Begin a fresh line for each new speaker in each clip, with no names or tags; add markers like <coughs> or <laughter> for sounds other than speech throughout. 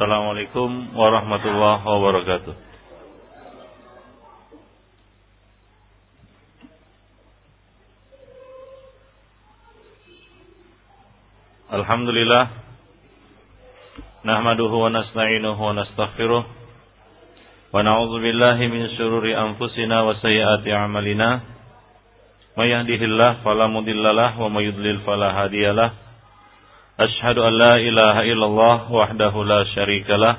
Assalamualaikum warahmatullahi wabarakatuh. Alhamdulillah Nahmaduhu wa nasta'inuhu wa nastaghfiruh Wa na'udzu billahi min syururi anfusina wa sayyiati a'malina May yahdihillahu fala mudhillalah wa may yudlil fala hadiyalah Ashhadu an la ilaha illallah wahdahu la syarikalah.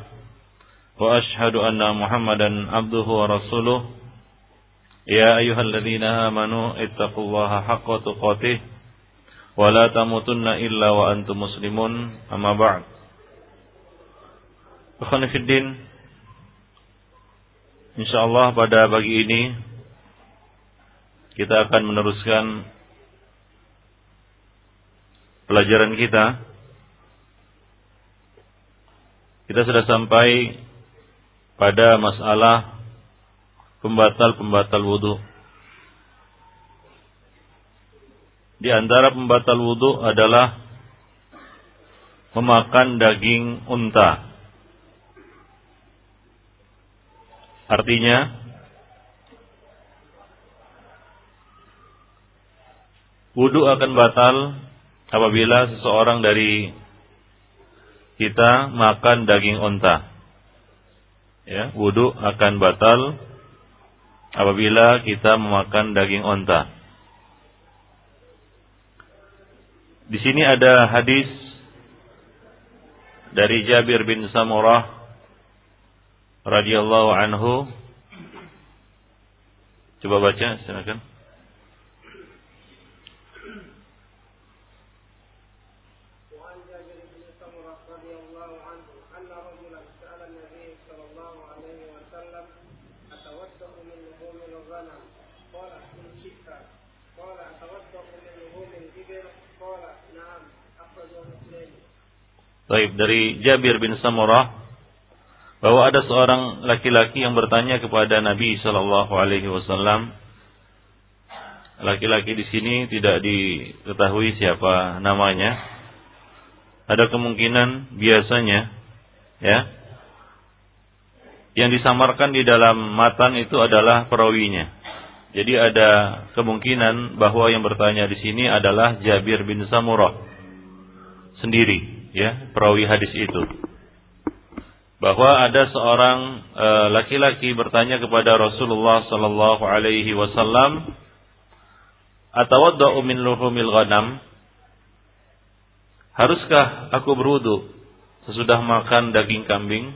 Wa ashhadu anna Muhammadan abduhu wa rasuluh. Ya ayyuhalladzina amanu ittaqullaha haqqa tuqatih. Wa la tamutunna illa wa antum muslimun. Amma ba'd. Ikhwan fiddin Insyaallah pada pagi ini kita akan meneruskan pelajaran kita Kita sudah sampai pada masalah pembatal-pembatal wudhu. Di antara pembatal wudhu adalah memakan daging unta. Artinya, wudhu akan batal apabila seseorang dari kita makan daging unta. Ya, wudhu akan batal apabila kita memakan daging unta. Di sini ada hadis dari Jabir bin Samurah radhiyallahu anhu. Coba baca silakan. Baik, dari Jabir bin Samurah bahwa ada seorang laki-laki yang bertanya kepada Nabi Shallallahu Alaihi Wasallam. Laki-laki di sini tidak diketahui siapa namanya. Ada kemungkinan biasanya, ya, yang disamarkan di dalam matan itu adalah perawinya. Jadi ada kemungkinan bahwa yang bertanya di sini adalah Jabir bin Samurah sendiri ya perawi hadis itu bahwa ada seorang e, laki-laki uh, bertanya kepada Rasulullah sallallahu alaihi wasallam atawadda'u min luhumil ghanam Haruskah aku berwudu sesudah makan daging kambing?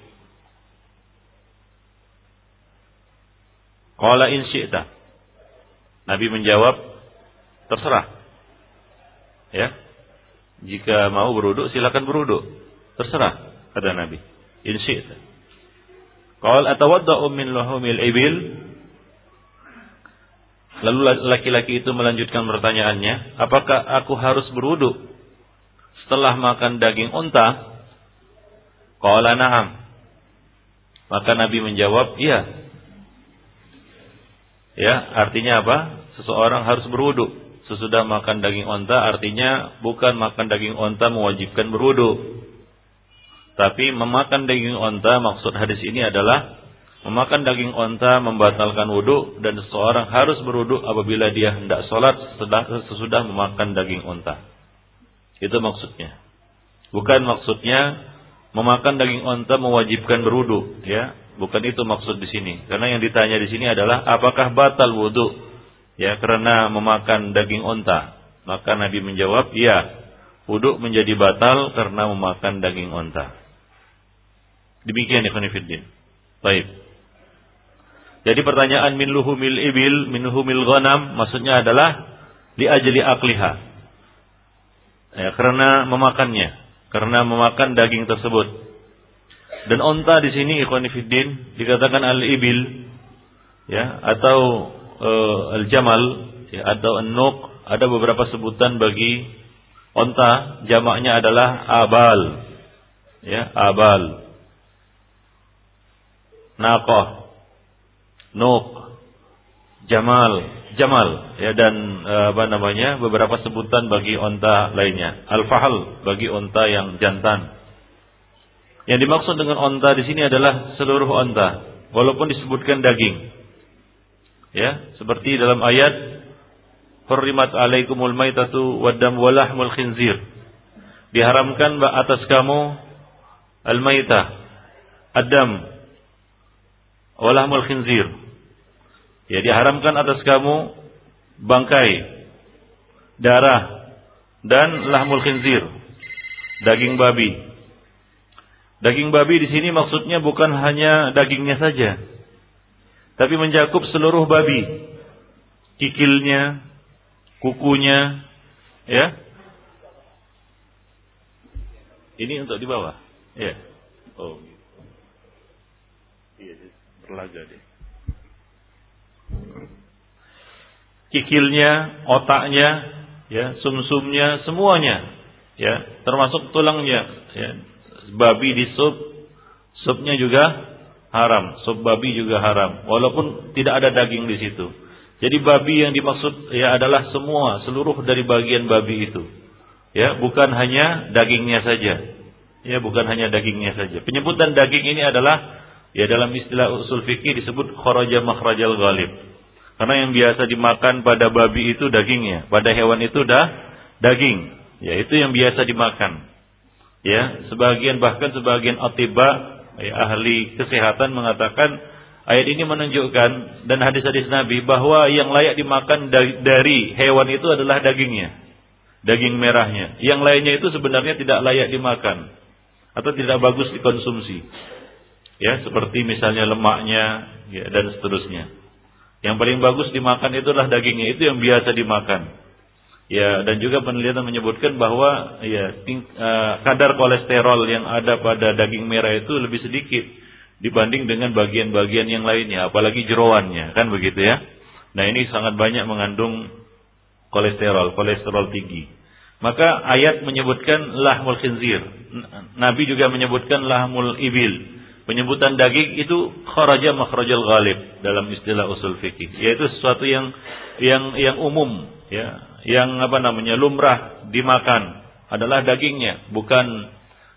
Qala in syi'ta. Nabi menjawab, terserah. Ya. Jika mau beruduk silakan beruduk. Terserah kata Nabi. In syi'ta. Qal atawadda'u min lahumil ibil? Lalu laki-laki itu melanjutkan pertanyaannya, apakah aku harus berwuduk setelah makan daging unta? Qala na'am. Maka Nabi menjawab, iya. Ya, artinya apa? Seseorang harus berwuduk sesudah makan daging onta artinya bukan makan daging onta mewajibkan berwudu. Tapi memakan daging onta maksud hadis ini adalah memakan daging onta membatalkan wudhu dan seseorang harus berwudhu apabila dia hendak sholat sesudah, sesudah memakan daging onta. Itu maksudnya. Bukan maksudnya memakan daging onta mewajibkan berwudhu, ya. Bukan itu maksud di sini. Karena yang ditanya di sini adalah apakah batal wudhu ya karena memakan daging onta. Maka Nabi menjawab, ya, wudhu menjadi batal karena memakan daging onta. Demikian fillah. Baik. Jadi pertanyaan min luhumil ibil, min luhumil ghanam maksudnya adalah li ajli akliha. Ya, karena memakannya, karena memakan daging tersebut. Dan onta di sini ikhwan fillah dikatakan al-ibil ya atau uh, al-jamal ya, atau an-nuq ada beberapa sebutan bagi onta. Jamaknya adalah abal ya abal. Naqah nuq jamal jamal ya dan uh, apa namanya beberapa sebutan bagi onta lainnya. Al-fahl bagi onta yang jantan. Yang dimaksud dengan onta di sini adalah seluruh onta, walaupun disebutkan daging. Ya, seperti dalam ayat Hurrimat alaikumul maitatu waddam walahmul khinzir. Diharamkan atas kamu al-maitah, adam, walahmul khinzir. Ya diharamkan atas kamu bangkai, darah, dan lahmul khinzir, daging babi. Daging babi di sini maksudnya bukan hanya dagingnya saja, tapi mencakup seluruh babi, kikilnya, kukunya, ya. Ini untuk di bawah, ya. Oh, iya, berlaga deh. Kikilnya, otaknya, ya, sumsumnya, semuanya, ya, termasuk tulangnya, ya. Babi di sup, supnya juga haram, sup babi juga haram, walaupun tidak ada daging di situ. Jadi babi yang dimaksud ya adalah semua seluruh dari bagian babi itu. Ya, bukan hanya dagingnya saja. Ya, bukan hanya dagingnya saja. Penyebutan daging ini adalah ya dalam istilah usul fikih disebut kharaja makhrajal ghalib. Karena yang biasa dimakan pada babi itu dagingnya, pada hewan itu dah daging. Ya, itu yang biasa dimakan. Ya, sebagian bahkan sebagian atiba ya, ahli kesehatan mengatakan Ayat ini menunjukkan dan hadis-hadis Nabi bahwa yang layak dimakan dari hewan itu adalah dagingnya. Daging merahnya. Yang lainnya itu sebenarnya tidak layak dimakan atau tidak bagus dikonsumsi. Ya, seperti misalnya lemaknya ya, dan seterusnya. Yang paling bagus dimakan itulah dagingnya, itu yang biasa dimakan. Ya, dan juga penelitian menyebutkan bahwa ya ting, uh, kadar kolesterol yang ada pada daging merah itu lebih sedikit dibanding dengan bagian-bagian yang lainnya, apalagi jeroannya, kan begitu ya. Nah ini sangat banyak mengandung kolesterol, kolesterol tinggi. Maka ayat menyebutkan lahmul khinzir. Nabi juga menyebutkan lahmul ibil. Penyebutan daging itu kharaja makhrajal ghalib dalam istilah usul fikih, yaitu sesuatu yang yang yang umum ya, yang apa namanya lumrah dimakan adalah dagingnya, bukan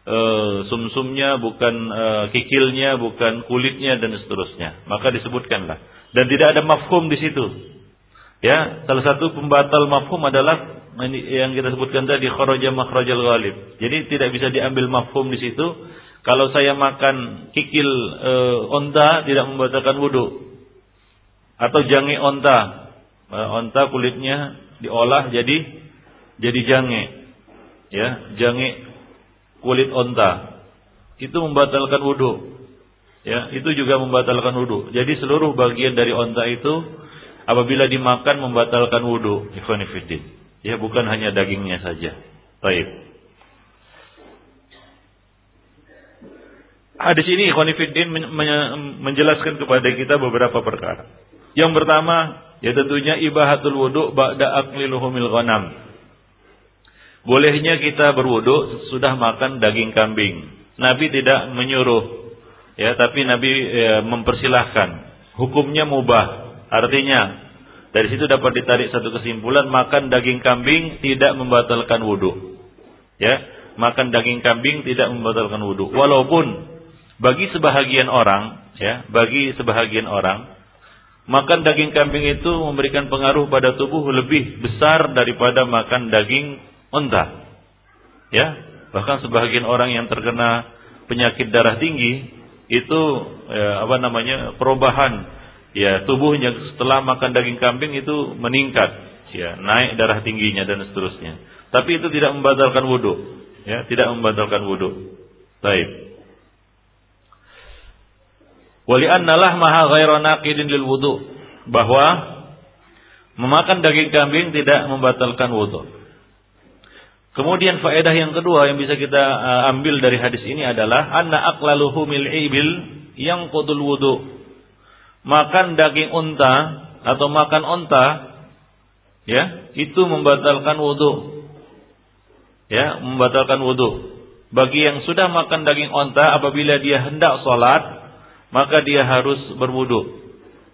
uh, sumsumnya, bukan uh, kikilnya, bukan kulitnya dan seterusnya. Maka disebutkanlah. Dan tidak ada mafhum di situ. Ya, salah satu pembatal mafhum adalah yang kita sebutkan tadi kharaja makhrajal ghalib. Jadi tidak bisa diambil mafhum di situ. Kalau saya makan kikil e, onta tidak membatalkan wudhu. Atau jange onta. E, onta kulitnya diolah jadi jadi jange. Ya, jange kulit onta itu membatalkan wudhu. Ya, itu juga membatalkan wudhu. Jadi seluruh bagian dari onta itu apabila dimakan membatalkan wudhu. Ikhwanifidin. Ya, bukan hanya dagingnya saja. Baik. Hadis ini Ikhwanifidin menjelaskan kepada kita beberapa perkara. Yang pertama, ya tentunya ibahatul wudhu ba'da akliluhumil ghanam Bolehnya kita berwudu sudah makan daging kambing. Nabi tidak menyuruh, ya, tapi Nabi ya, mempersilahkan. Hukumnya mubah, artinya dari situ dapat ditarik satu kesimpulan makan daging kambing tidak membatalkan wudu. Ya, makan daging kambing tidak membatalkan wudu. Walaupun bagi sebahagian orang, ya, bagi sebahagian orang makan daging kambing itu memberikan pengaruh pada tubuh lebih besar daripada makan daging unta. Ya, bahkan sebagian orang yang terkena penyakit darah tinggi itu ya, apa namanya perubahan ya tubuhnya setelah makan daging kambing itu meningkat ya naik darah tingginya dan seterusnya. Tapi itu tidak membatalkan wudhu ya tidak membatalkan wudhu. Baik wali annalah maha ghairu naqidin lil wudhu bahwa memakan daging kambing tidak membatalkan wudhu Kemudian faedah yang kedua yang bisa kita uh, ambil dari hadis ini adalah anna aqlaluhu mil ibil yang qudul wudu. Makan daging unta atau makan unta ya, itu membatalkan wudu. Ya, membatalkan wudu. Bagi yang sudah makan daging unta apabila dia hendak sholat maka dia harus berwudu.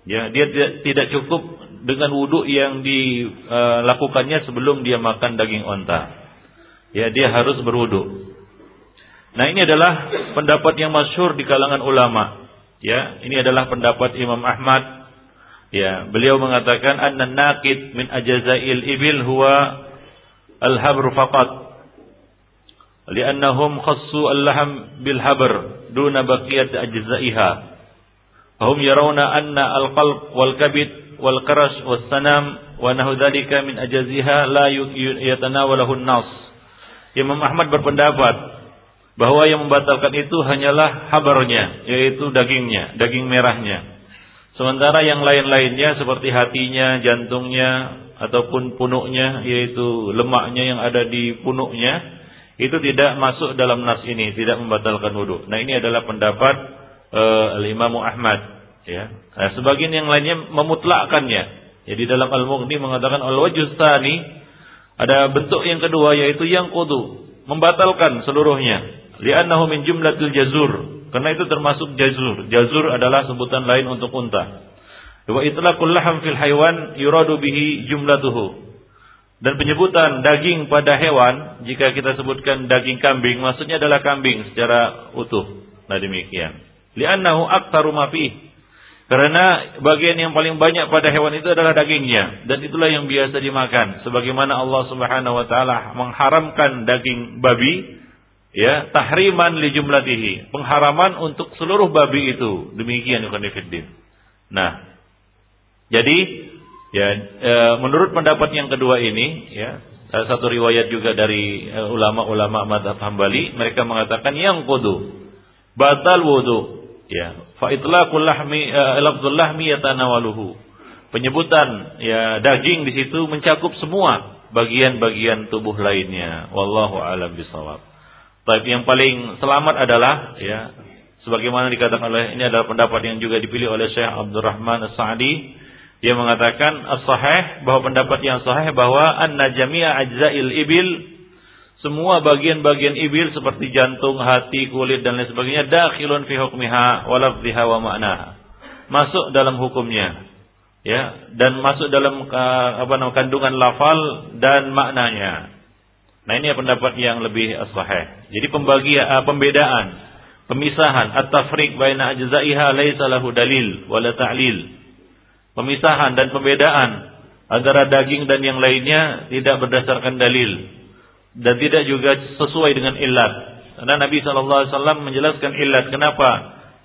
Ya, dia tidak, cukup dengan wudu yang dilakukannya sebelum dia makan daging unta ya dia harus berwudu. Nah, ini adalah pendapat yang masyhur di kalangan ulama. Ya, ini adalah pendapat Imam Ahmad. Ya, beliau mengatakan anna naqid min ajazail ibil huwa al-habr faqat. Li'annahum khassu al-lahm bil habr duna baqiyat ajzaiha. Fahum yarawna anna al-qalb wal kabid wal qarash was sanam wa nahu dhalika min ajaziha la an-nas. Imam Ahmad berpendapat bahwa yang membatalkan itu hanyalah habarnya, yaitu dagingnya, daging merahnya. Sementara yang lain-lainnya seperti hatinya, jantungnya, ataupun punuknya, yaitu lemaknya yang ada di punuknya, itu tidak masuk dalam nas ini, tidak membatalkan wudhu. Nah ini adalah pendapat uh, Imam Ahmad. Ya. Nah, sebagian yang lainnya memutlakkannya. Jadi dalam Al-Mughni mengatakan al-wajh ada bentuk yang kedua yaitu yang kudu membatalkan seluruhnya li'annahu min jumlatil jazur karena itu termasuk jazur jazur adalah sebutan lain untuk unta wa itlaqul laham fil haywan yuradu bihi jumlatuhu dan penyebutan daging pada hewan jika kita sebutkan daging kambing maksudnya adalah kambing secara utuh. Nah demikian. Li'annahu aktaru ma karena bagian yang paling banyak pada hewan itu adalah dagingnya. Dan itulah yang biasa dimakan. Sebagaimana Allah Subhanahu wa taala mengharamkan daging babi ya tahriman li jumlatihi. Pengharaman untuk seluruh babi itu. Demikian ikhwanifiddin nah jadi ya e, menurut pendapat yang kedua ini ya satu riwayat juga dari e, ulama-ulama madhab hambali mereka mengatakan yang kudu batal wudu ya fa itlaqul lahmi e, lafzul penyebutan ya daging di situ mencakup semua bagian-bagian tubuh lainnya. Wallahu alam bisawab tapi yang paling selamat adalah ya sebagaimana dikatakan oleh ini adalah pendapat yang juga dipilih oleh Syekh Abdurrahman As-Sa'di dia mengatakan as-sahih bahwa pendapat yang sahih bahwa anna jami'a ajza'il ibil semua bagian-bagian ibil seperti jantung, hati, kulit dan lain sebagainya dakhilun fi hukmiha wa lafdhiha wa ma'naha. Masuk dalam hukumnya. Ya, dan masuk dalam apa namanya kandungan lafal dan maknanya. Nah ini pendapat yang lebih sahih. Jadi pembagian uh, pembedaan, pemisahan at-tafriq baina ajza'iha laisa lahu dalil wala ta'lil. Pemisahan dan pembedaan antara daging dan yang lainnya tidak berdasarkan dalil dan tidak juga sesuai dengan ilat. Karena Nabi SAW menjelaskan ilat kenapa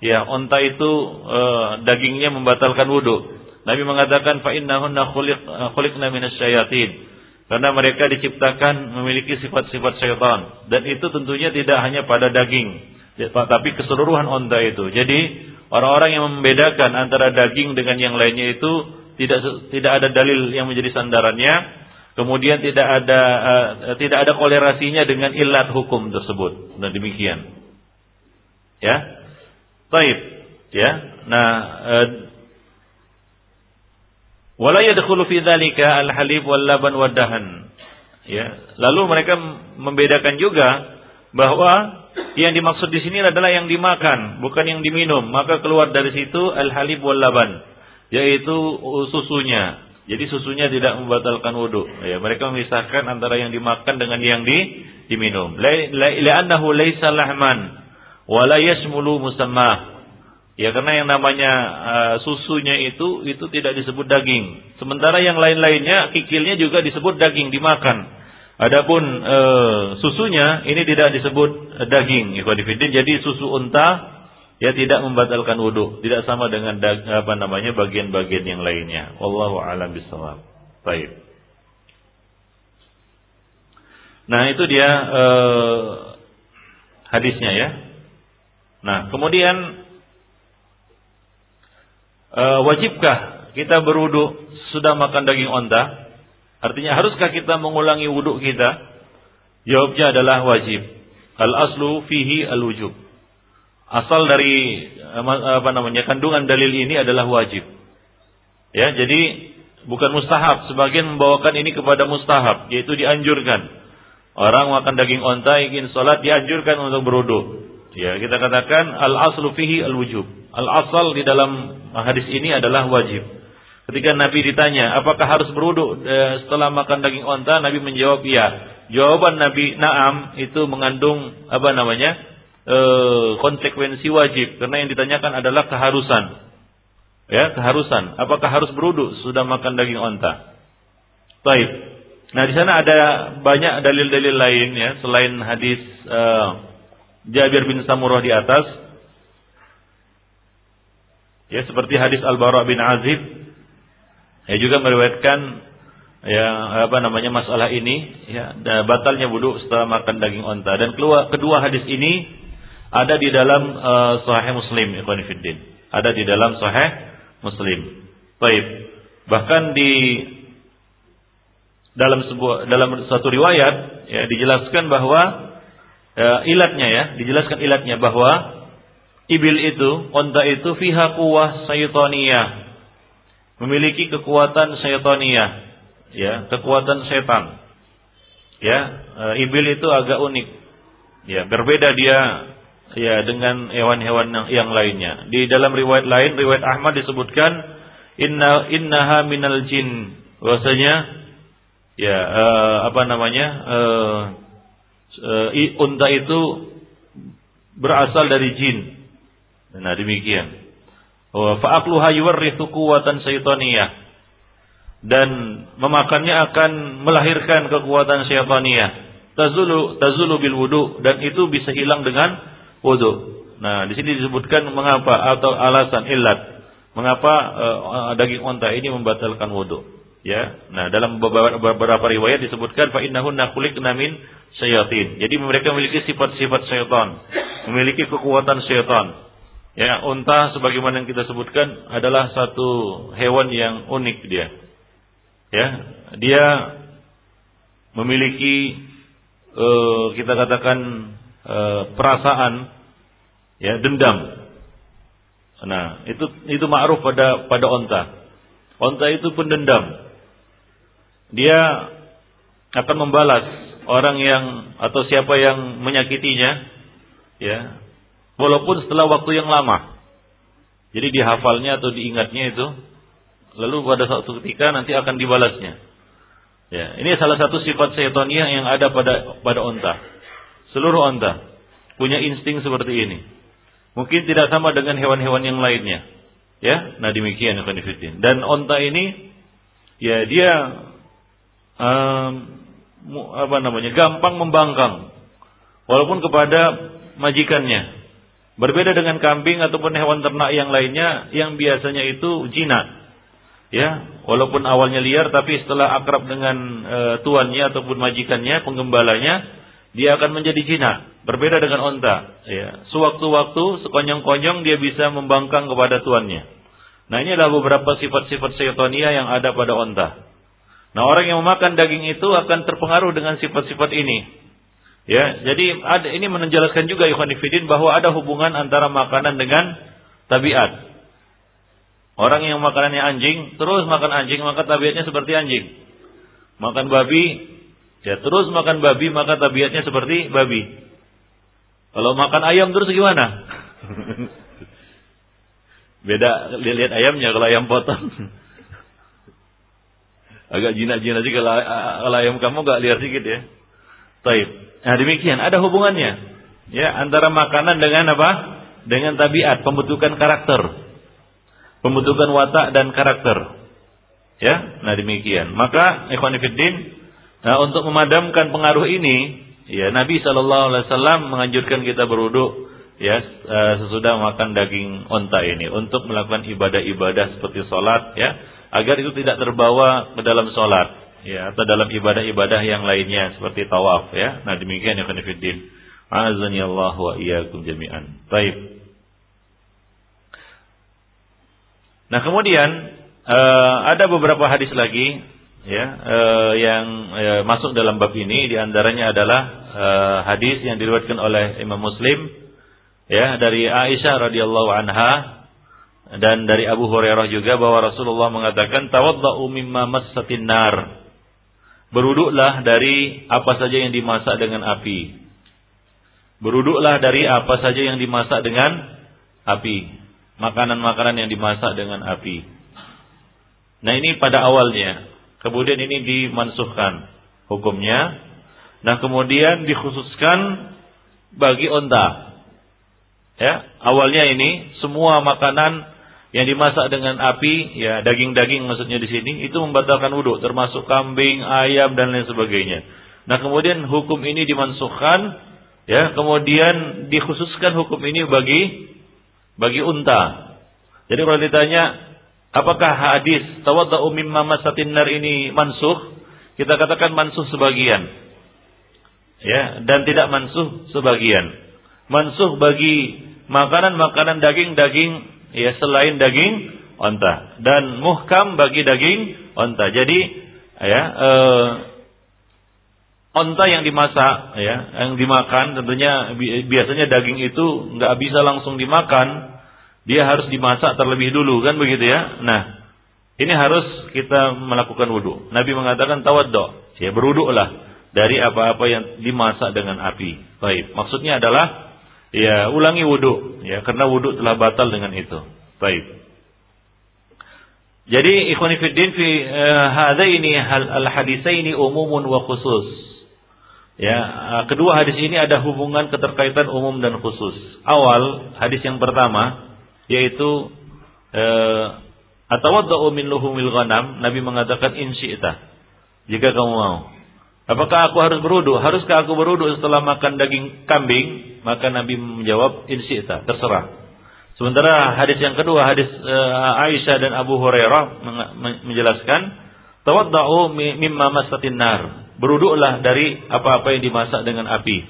ya onta itu uh, dagingnya membatalkan wudhu. Nabi mengatakan fa innahunna khuliq khuliqna minasyayatin karena mereka diciptakan memiliki sifat-sifat syaitan. Dan itu tentunya tidak hanya pada daging. Tapi keseluruhan onta itu. Jadi orang-orang yang membedakan antara daging dengan yang lainnya itu tidak tidak ada dalil yang menjadi sandarannya. Kemudian tidak ada uh, tidak ada kolerasinya dengan ilat hukum tersebut. Nah demikian. Ya. Baik. Ya. Nah, uh, fi al-halib wal laban. Ya, lalu mereka membedakan juga bahwa yang dimaksud di sini adalah yang dimakan, bukan yang diminum. Maka keluar dari situ al-halib wal laban, yaitu susunya. Jadi susunya tidak membatalkan wudhu. Ya, mereka memisahkan antara yang dimakan dengan yang di, diminum. Li'annahu laisa lahman wa la yashmulu musammah. Ya karena yang namanya uh, susunya itu itu tidak disebut daging. Sementara yang lain-lainnya kikilnya juga disebut daging dimakan. Adapun uh, susunya ini tidak disebut daging, ikhwanifidin. Jadi susu unta ya tidak membatalkan wudhu, tidak sama dengan dag, apa namanya bagian-bagian yang lainnya. Wallahu a'lam bishawab. Baik. Nah, itu dia uh, hadisnya ya. Nah, kemudian e, wajibkah kita berwudu sudah makan daging onta? Artinya haruskah kita mengulangi wudhu kita? Jawabnya adalah wajib. Al aslu fihi al wujub. Asal dari apa namanya kandungan dalil ini adalah wajib. Ya, jadi bukan mustahab. Sebagian membawakan ini kepada mustahab, yaitu dianjurkan. Orang makan daging onta ingin sholat dianjurkan untuk berwudu. Ya, kita katakan al aslu fihi al wujub. Al asal di dalam hadis ini adalah wajib. Ketika Nabi ditanya, apakah harus berwudu e, setelah makan daging onta? Nabi menjawab iya. Jawaban Nabi Naam itu mengandung apa namanya? e, konsekuensi wajib karena yang ditanyakan adalah keharusan. Ya, keharusan. Apakah harus beruduk sudah makan daging onta? Baik. Nah, di sana ada banyak dalil-dalil lain ya selain hadis uh, Jabir bin Samurah di atas. Ya, seperti hadis Al-Bara bin Azib ya juga meriwayatkan ya apa namanya masalah ini ya batalnya wudhu setelah makan daging onta dan keluar kedua hadis ini ada di dalam uh, Sahih Muslim ikhwan ada di dalam Sahih Muslim. Baik. Bahkan di dalam sebuah dalam satu riwayat ya dijelaskan bahwa ya, ilatnya ya, dijelaskan ilatnya bahwa ibil itu, onta itu fiha kuwah saytoniyah. Memiliki kekuatan saytoniyah, ya, kekuatan setan. Ya, e, ibil itu agak unik. Ya, berbeda dia ya dengan hewan-hewan yang, yang lainnya. Di dalam riwayat lain, riwayat Ahmad disebutkan inna innaha minal jin. Bahwasanya ya uh, apa namanya uh, uh, unta itu berasal dari jin. Nah demikian. Fa'akluha yuwarrithu quwwatan syaitaniyah. Dan memakannya akan melahirkan kekuatan syaitaniyah. Tazulu tazulu bil wudu dan itu bisa hilang dengan wudu. Nah, di sini disebutkan mengapa atau alasan ilat mengapa uh, daging unta ini membatalkan wudu. Ya, nah dalam beberapa riwayat disebutkan fa innahunna khuliqna min syayatin. Jadi mereka memiliki sifat-sifat syaitan, memiliki kekuatan syaitan. Ya, unta sebagaimana yang kita sebutkan adalah satu hewan yang unik dia. Ya, dia memiliki uh, kita katakan uh, perasaan ya dendam. Nah, itu itu ma'ruf pada pada onta. Onta itu pendendam dia akan membalas orang yang atau siapa yang menyakitinya ya walaupun setelah waktu yang lama. Jadi dihafalnya atau diingatnya itu lalu pada suatu ketika nanti akan dibalasnya. Ya ini salah satu sifat seitonia yang ada pada pada onta. Seluruh onta punya insting seperti ini. Mungkin tidak sama dengan hewan-hewan yang lainnya. Ya nah demikian dan onta ini ya dia um, apa namanya gampang membangkang. Walaupun kepada majikannya berbeda dengan kambing ataupun hewan ternak yang lainnya yang biasanya itu jinak. Ya walaupun awalnya liar tapi setelah akrab dengan e, tuannya ataupun majikannya penggembalanya dia akan menjadi jinak. Berbeda dengan onta. Ya sewaktu-waktu sekonyong-konyong dia bisa membangkang kepada tuannya. Nah ini adalah beberapa sifat-sifat syaitonia yang ada pada onta. Nah orang yang memakan daging itu akan terpengaruh dengan sifat-sifat ini. Ya, jadi ada ini menjelaskan juga Ikhwan Fillah bahwa ada hubungan antara makanan dengan tabiat. Orang yang makanannya anjing terus makan anjing maka tabiatnya seperti anjing. Makan babi ya terus makan babi maka tabiatnya seperti babi. Kalau makan ayam terus gimana? <laughs> Beda lihat ayamnya kalau ayam potong. <laughs> Agak jinak-jinak sih kalau, kalau ayam kamu gak liar sedikit ya. Taib. Nah demikian, ada hubungannya. Ya, antara makanan dengan apa? Dengan tabiat, pembentukan karakter. Pembentukan watak dan karakter. Ya, nah demikian. Maka ikhwanifiddin, nah untuk memadamkan pengaruh ini, ya Nabi Shallallahu alaihi wasallam menganjurkan kita berwudu ya eh, sesudah makan daging onta ini untuk melakukan ibadah-ibadah seperti sholat ya agar itu tidak terbawa ke dalam sholat ya atau dalam ibadah-ibadah yang lainnya seperti tawaf ya. Nah demikian ya. Azani Allah wa iyyakum jami'an. Baik. Nah kemudian uh, ada beberapa hadis lagi ya uh, yang uh, masuk dalam bab ini di antaranya adalah uh, hadis yang diriwayatkan oleh Imam Muslim ya dari Aisyah radhiyallahu anha dan dari Abu Hurairah juga bahwa Rasulullah mengatakan tawaddau mimma massatin nar. Beruduklah dari apa saja yang dimasak dengan api. Beruduklah dari apa saja yang dimasak dengan api. Makanan-makanan yang dimasak dengan api. Nah ini pada awalnya. Kemudian ini dimansuhkan hukumnya. Nah kemudian dikhususkan bagi onta. Ya, awalnya ini semua makanan yang dimasak dengan api, ya daging-daging maksudnya di sini itu membatalkan wudhu, termasuk kambing, ayam dan lain sebagainya. Nah kemudian hukum ini dimansuhkan, ya kemudian dikhususkan hukum ini bagi bagi unta. Jadi kalau ditanya apakah hadis tawadda'u mimma masatin nar ini mansuh, kita katakan mansuh sebagian. Ya, dan tidak mansuh sebagian. Mansuh bagi makanan-makanan daging-daging ya selain daging onta. Dan muhkam bagi daging onta. Jadi ya eh, onta yang dimasak ya yang dimakan tentunya biasanya daging itu nggak bisa langsung dimakan. Dia harus dimasak terlebih dulu kan begitu ya? Nah ini harus kita melakukan wudhu Nabi mengatakan tawaddo. Ya berwudhulah dari apa-apa yang dimasak dengan api. Baik maksudnya adalah ya ulangi wudhu ya karena wudhu telah batal dengan itu. Baik. Jadi ikhwan fillah fi uh, hadaini al hadisaini umumun wa khusus. Ya, uh, kedua hadis ini ada hubungan keterkaitan umum dan khusus. Awal hadis yang pertama yaitu uh, atawaddau min luhumil ghanam, Nabi mengatakan in Jika kamu mau. Apakah aku harus berwudu? Haruskah aku berwudu setelah makan daging kambing? Maka Nabi menjawab, insyita, terserah. Sementara hadis yang kedua, hadis uh, Aisyah dan Abu Hurairah menjelaskan, tawadda'u mimma masatin nar. Berwudulah dari apa-apa yang dimasak dengan api.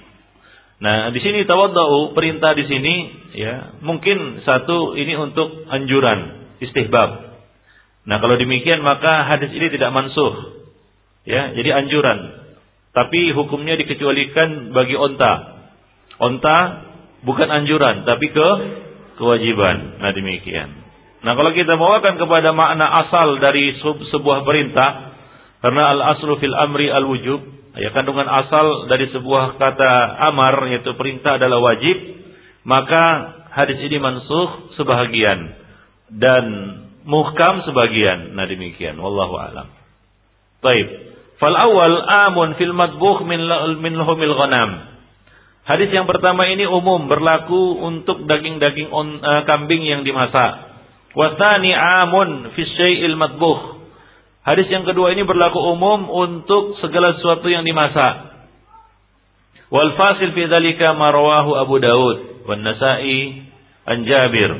Nah, di sini tawadda'u perintah di sini ya, mungkin satu ini untuk anjuran, istihbab. Nah, kalau demikian maka hadis ini tidak mansuh. Ya, jadi anjuran. Tapi hukumnya dikecualikan bagi onta. Onta bukan anjuran, tapi ke kewajiban. Nah demikian. Nah kalau kita bawakan kepada makna asal dari sebuah perintah, karena al aslu fil amri al wujub, ya kandungan asal dari sebuah kata amar yaitu perintah adalah wajib, maka hadis ini mansuh sebahagian dan muhkam sebagian. Nah demikian. Wallahu alam. Baik. Fal awal amun fil madbukh min min lahumil ghanam. Hadis yang pertama ini umum berlaku untuk daging-daging uh, kambing yang dimasak. Wasani amun fi syai'il madbukh. Hadis yang kedua ini berlaku umum untuk segala sesuatu yang dimasak. Wal fasil fi dzalika marwahu Abu Daud wan Nasa'i an Jabir.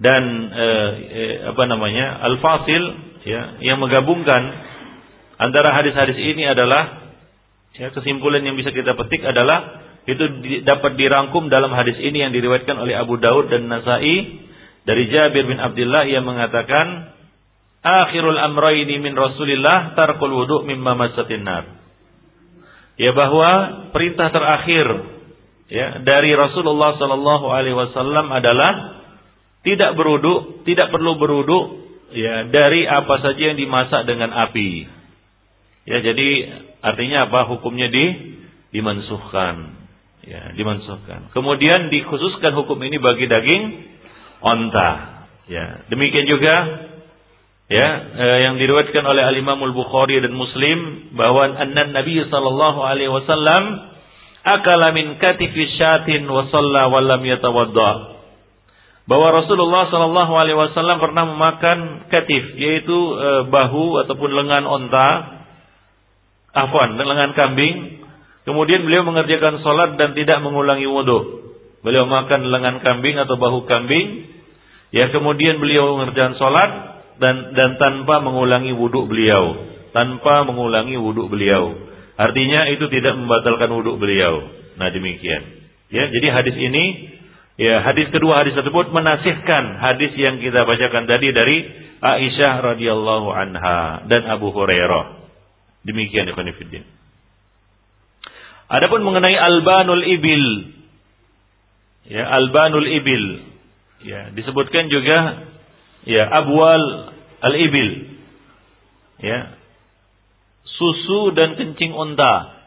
Dan eh, eh, apa namanya? Al fasil ya yang menggabungkan Antara hadis-hadis ini adalah ya, kesimpulan yang bisa kita petik adalah itu di, dapat dirangkum dalam hadis ini yang diriwayatkan oleh Abu Daud dan Nasai dari Jabir bin Abdullah yang mengatakan akhirul amrayni min Rasulillah tarkul wudu mimma masatin nar. Ya bahwa perintah terakhir ya dari Rasulullah sallallahu alaihi wasallam adalah tidak berwudu, tidak perlu berwudu ya dari apa saja yang dimasak dengan api. Ya, jadi artinya apa? Hukumnya di dimansuhkan. Ya, dimansuhkan. Kemudian dikhususkan hukum ini bagi daging onta. Ya, demikian juga ya eh, yang diriwayatkan oleh Al Imam Bukhari dan Muslim bahwa anna Nabi sallallahu alaihi wasallam akala min katifi syatin wa shalla wa lam yatawadda. Bahwa Rasulullah sallallahu alaihi wasallam pernah memakan katif yaitu eh, bahu ataupun lengan onta afwan lengan kambing. Kemudian beliau mengerjakan sholat dan tidak mengulangi wudhu beliau makan lengan kambing atau bahu kambing. Ya kemudian beliau mengerjakan sholat dan dan tanpa mengulangi wudhu beliau. Tanpa mengulangi wudhu beliau. Artinya itu tidak membatalkan wudhu beliau. Nah demikian. Ya jadi hadis ini ya hadis kedua hadis tersebut menasihkan hadis yang kita bacakan tadi dari Aisyah radhiyallahu anha dan Abu Hurairah Demikian ikhwan fillah. Adapun mengenai albanul ibil. Ya, albanul ibil. Ya, disebutkan juga ya abwal al-ibil. Ya. Susu dan kencing unta.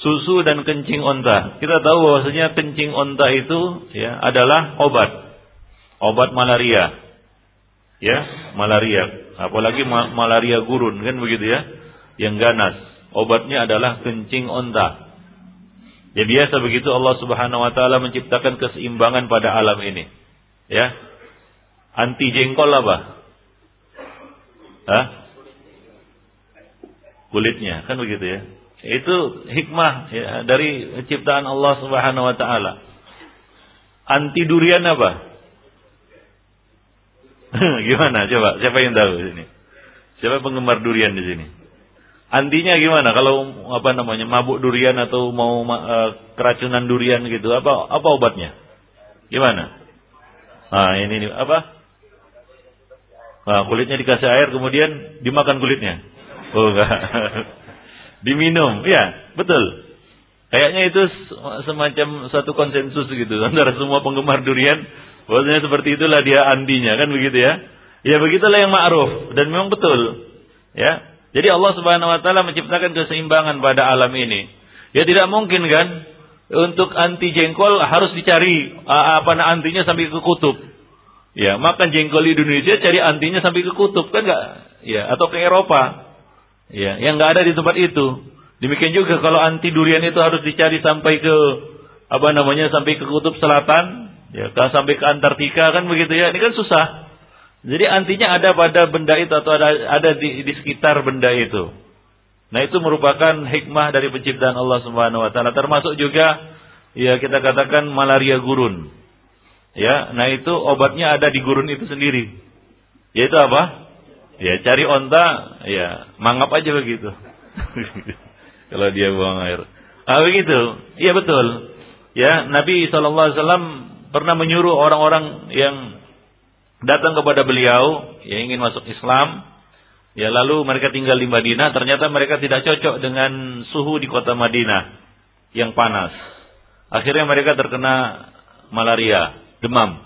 Susu dan kencing unta. Kita tahu bahwasanya kencing unta itu ya adalah obat. Obat malaria. Ya, malaria. Apalagi ma malaria gurun kan begitu ya yang ganas. Obatnya adalah kencing onta. Ya biasa begitu Allah Subhanahu wa taala menciptakan keseimbangan pada alam ini. Ya. Anti jengkol apa? Hah? Kulitnya, kan begitu ya. Itu hikmah ya, dari ciptaan Allah Subhanahu wa taala. Anti durian apa? <laughs> Gimana? Coba, siapa yang tahu di sini? Siapa penggemar durian di sini? Antinya gimana kalau apa namanya mabuk durian atau mau uh, keracunan durian gitu apa apa obatnya? Gimana? Nah ini, ini apa? Nah, kulitnya dikasih air kemudian dimakan kulitnya. Oh enggak. <laughs> Diminum. Ya, betul. Kayaknya itu semacam satu konsensus gitu antara semua penggemar durian. Bahwasanya seperti itulah dia andinya kan begitu ya. Ya begitulah yang ma'ruf dan memang betul. Ya, jadi Allah Subhanahu wa taala menciptakan keseimbangan pada alam ini. Ya tidak mungkin kan untuk anti jengkol harus dicari apa antinya sampai ke kutub. Ya, makan jengkol di Indonesia cari antinya sampai ke kutub kan enggak? Ya, atau ke Eropa. Ya, yang enggak ada di tempat itu. Demikian juga kalau anti durian itu harus dicari sampai ke apa namanya sampai ke kutub selatan, ya, sampai ke Antartika kan begitu ya. Ini kan susah. Jadi antinya ada pada benda itu atau ada ada di, di sekitar benda itu. Nah itu merupakan hikmah dari penciptaan Allah Subhanahu Wa Taala. Termasuk juga ya kita katakan malaria gurun. Ya, nah itu obatnya ada di gurun itu sendiri. Yaitu apa? Ya cari onta, ya mangap aja begitu. <laughs> Kalau dia buang air. Ah begitu. Iya betul. Ya Nabi saw pernah menyuruh orang-orang yang datang kepada beliau yang ingin masuk Islam ya lalu mereka tinggal di Madinah ternyata mereka tidak cocok dengan suhu di kota Madinah yang panas. Akhirnya mereka terkena malaria demam.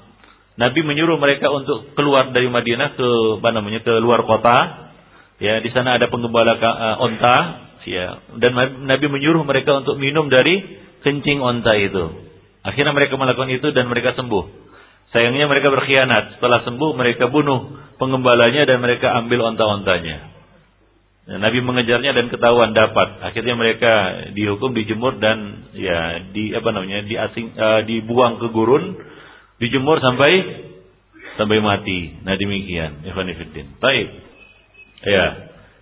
Nabi menyuruh mereka untuk keluar dari Madinah ke apa namanya ke luar kota. Ya di sana ada penggembala uh, onta ya. Dan Nabi menyuruh mereka untuk minum dari kencing onta itu. Akhirnya mereka melakukan itu dan mereka sembuh Sayangnya mereka berkhianat. Setelah sembuh mereka bunuh pengembalanya dan mereka ambil onta-ontanya. Nah, Nabi mengejarnya dan ketahuan dapat. Akhirnya mereka dihukum, dijemur dan ya di apa namanya diasing uh, dibuang ke gurun, dijemur sampai sampai mati. Nah demikian. Ikhwanifiddin. Baik. Ya.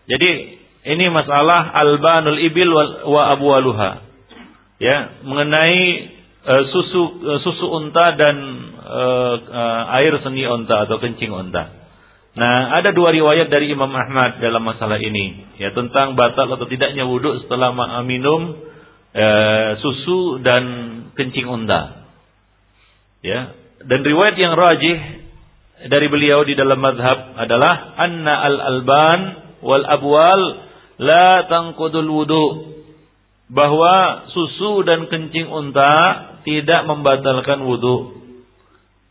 Jadi ini masalah albanul ibil wa abwaluha. Ya, mengenai susu uh, susu unta dan uh, air seni unta atau kencing unta. Nah, ada dua riwayat dari Imam Ahmad dalam masalah ini, ya tentang batal atau tidaknya wudhu setelah minum susu dan kencing unta. Ya, dan riwayat yang rajih dari beliau di dalam madhab adalah anna al alban wal abwal la tangkudul wudu bahwa susu dan kencing unta tidak membatalkan wudhu.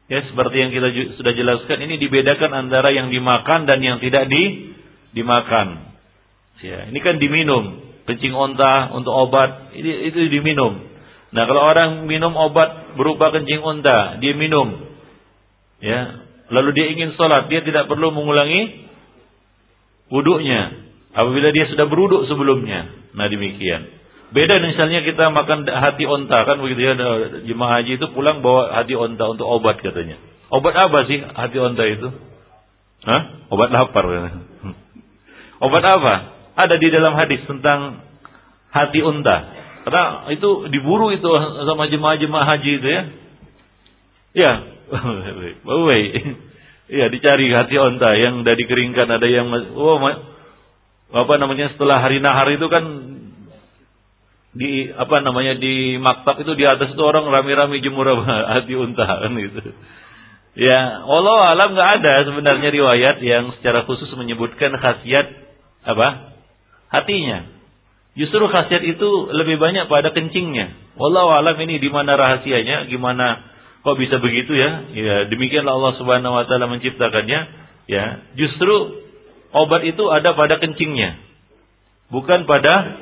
Ya, seperti yang kita sudah jelaskan, ini dibedakan antara yang dimakan dan yang tidak di dimakan. Ya, ini kan diminum, kencing onta untuk obat, ini, itu diminum. Nah, kalau orang minum obat berupa kencing onta, dia minum, ya, lalu dia ingin sholat, dia tidak perlu mengulangi wuduknya. Apabila dia sudah beruduk sebelumnya. Nah, demikian. Beda misalnya kita makan hati onta kan begitu ya jemaah haji itu pulang bawa hati onta untuk obat katanya. Obat apa sih hati onta itu? Hah? Obat lapar. obat apa? Ada di dalam hadis tentang hati unta. Karena itu diburu itu sama jemaah-jemaah haji itu ya. Ya, <laughs> baik. Iya dicari hati onta yang sudah dikeringkan ada yang oh apa namanya setelah hari nahar itu kan di apa namanya di maktab itu di atas itu orang rame-rame jemur <laughs> hati unta kan gitu. Ya, Allah alam nggak ada sebenarnya riwayat yang secara khusus menyebutkan khasiat apa hatinya. Justru khasiat itu lebih banyak pada kencingnya. Allah alam ini di mana rahasianya, gimana kok bisa begitu ya? Ya demikianlah Allah Subhanahu Wa Taala menciptakannya. Ya, justru obat itu ada pada kencingnya, bukan pada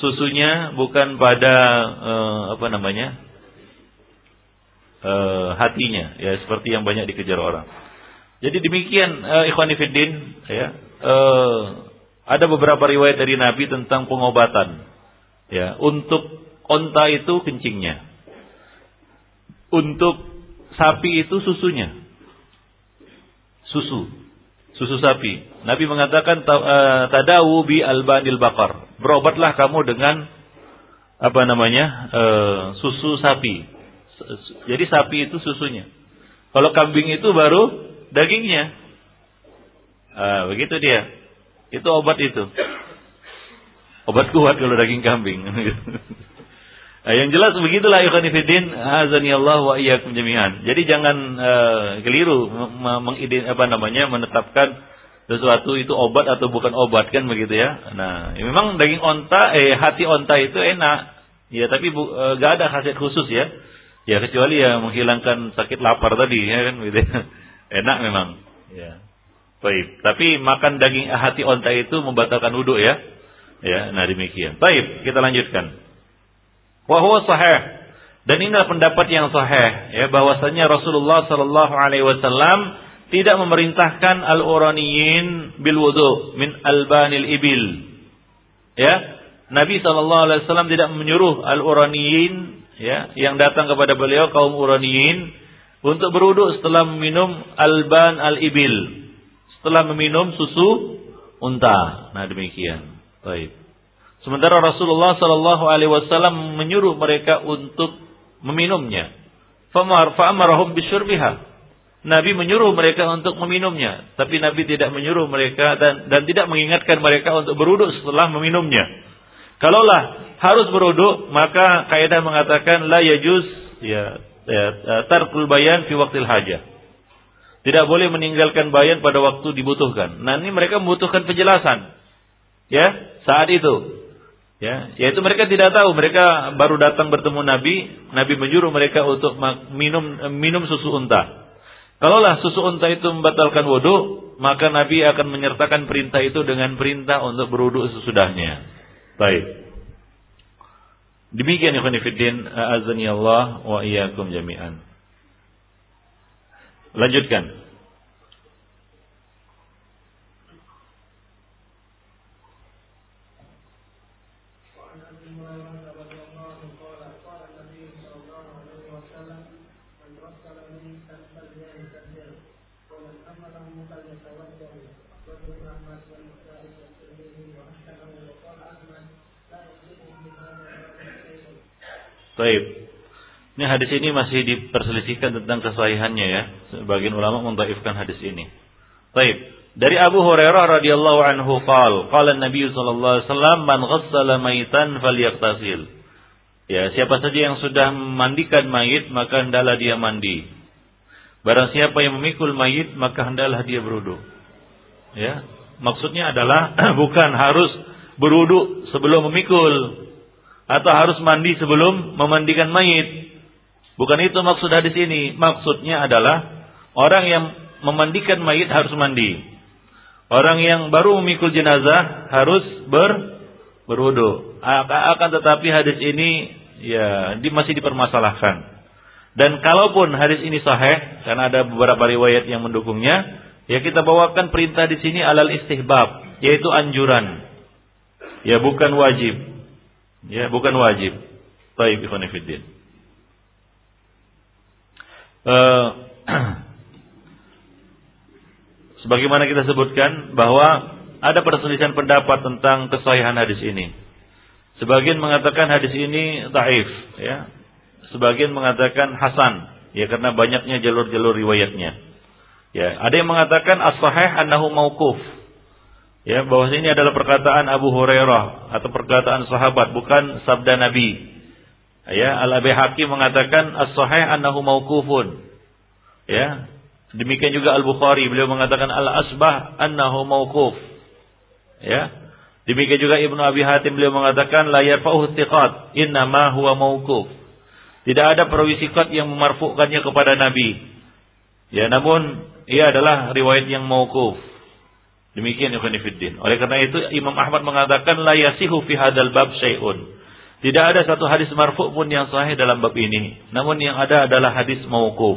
susunya bukan pada uh, apa namanya uh, hatinya ya seperti yang banyak dikejar orang. Jadi demikian uh, ikhwan ya uh, ada beberapa riwayat dari Nabi tentang pengobatan ya untuk onta itu kencingnya. Untuk sapi itu susunya. Susu. Susu sapi. Nabi mengatakan eh, tadawu bi albanil bakar. Berobatlah kamu dengan apa namanya? Uh, susu sapi. Jadi sapi itu susunya. Kalau kambing itu baru dagingnya. Uh, begitu dia. Itu obat itu. Obat kuat kalau daging kambing. Nah, <laughs> yang jelas begitulah ikhwan fillah azani Allah wa iyyakum jami'an. Jadi jangan uh, keliru mengidin apa namanya menetapkan sesuatu itu obat atau bukan obat kan begitu ya. Nah, ya memang daging onta eh hati onta itu enak. Ya, tapi bu, e, gak ada khasiat khusus ya. Ya kecuali ya menghilangkan sakit lapar tadi ya kan gitu. <laughs> Enak memang. Ya. Baik, tapi makan daging hati onta itu membatalkan wudhu ya. Ya, nah demikian. Baik, kita lanjutkan. Wahwa sahih. Dan inilah pendapat yang sahih ya bahwasanya Rasulullah sallallahu alaihi wasallam tidak memerintahkan al-uraniyin bil wudu min albanil ibil. Ya, Nabi wasallam tidak menyuruh al-uraniyin ya yang datang kepada beliau kaum uraniyin untuk berwudu setelah meminum alban al-ibil. Setelah meminum susu unta. Nah, demikian. Baik. Sementara Rasulullah Shallallahu Alaihi Wasallam menyuruh mereka untuk meminumnya. Famar fa'amarahum bisyurbiha. Nabi menyuruh mereka untuk meminumnya, tapi Nabi tidak menyuruh mereka dan dan tidak mengingatkan mereka untuk beruduk setelah meminumnya. Kalaulah harus beruduk, maka kaidah mengatakan la yajuz ya, ya tarkul bayan fi waktil hajah. Tidak boleh meninggalkan bayan pada waktu dibutuhkan. Nah, ini mereka membutuhkan penjelasan. Ya, saat itu. Ya, yaitu mereka tidak tahu, mereka baru datang bertemu Nabi, Nabi menyuruh mereka untuk minum minum susu unta. Kalaulah susu unta itu membatalkan wudhu, maka Nabi akan menyertakan perintah itu dengan perintah untuk berwudhu sesudahnya. Baik. Demikian ikhwan fillah, azani Allah wa iyyakum jami'an. Lanjutkan. Taib. Ini hadis ini masih diperselisihkan tentang kesahihannya ya. Sebagian ulama mentaifkan hadis ini. Taib. Dari Abu Hurairah radhiyallahu anhu qal, qala Nabi sallallahu alaihi wasallam man ghassala maitan falyaktasil. Ya, siapa saja yang sudah memandikan mayit maka hendaklah dia mandi. Barang siapa yang memikul mayit maka hendaklah dia berudu. Ya, maksudnya adalah <clears throat> bukan harus berudu sebelum memikul, atau harus mandi sebelum memandikan mayit. Bukan itu maksud hadis ini. Maksudnya adalah orang yang memandikan mayit harus mandi. Orang yang baru memikul jenazah harus ber berwudu. Akan tetapi hadis ini ya di, masih dipermasalahkan. Dan kalaupun hadis ini sahih karena ada beberapa riwayat yang mendukungnya, ya kita bawakan perintah di sini alal istihbab, yaitu anjuran. Ya bukan wajib. Ya, bukan wajib. Baik, ikhwan fillah. Uh, sebagaimana kita sebutkan bahwa ada perselisihan pendapat tentang kesahihan hadis ini. Sebagian mengatakan hadis ini taif, ya. Sebagian mengatakan hasan, ya karena banyaknya jalur-jalur riwayatnya. Ya, ada yang mengatakan as-sahih annahu mauquf, ya bahwa ini adalah perkataan Abu Hurairah atau perkataan sahabat bukan sabda Nabi. Ya, Al Abi Hakim mengatakan as-sahih annahu mauqufun. Ya. Demikian juga Al Bukhari beliau mengatakan al asbah annahu mauquf. Ya. Demikian juga Ibnu Abi Hatim beliau mengatakan la yarfa'uhu thiqat innama huwa mauquf. Tidak ada perawi sikat yang memarfukannya kepada Nabi. Ya, namun ia adalah riwayat yang mauquf. Demikian Ibn Fiddin. Oleh karena itu Imam Ahmad mengatakan la yasihu fi hadal bab syai'un. Tidak ada satu hadis marfu pun yang sahih dalam bab ini. Namun yang ada adalah hadis mauquf.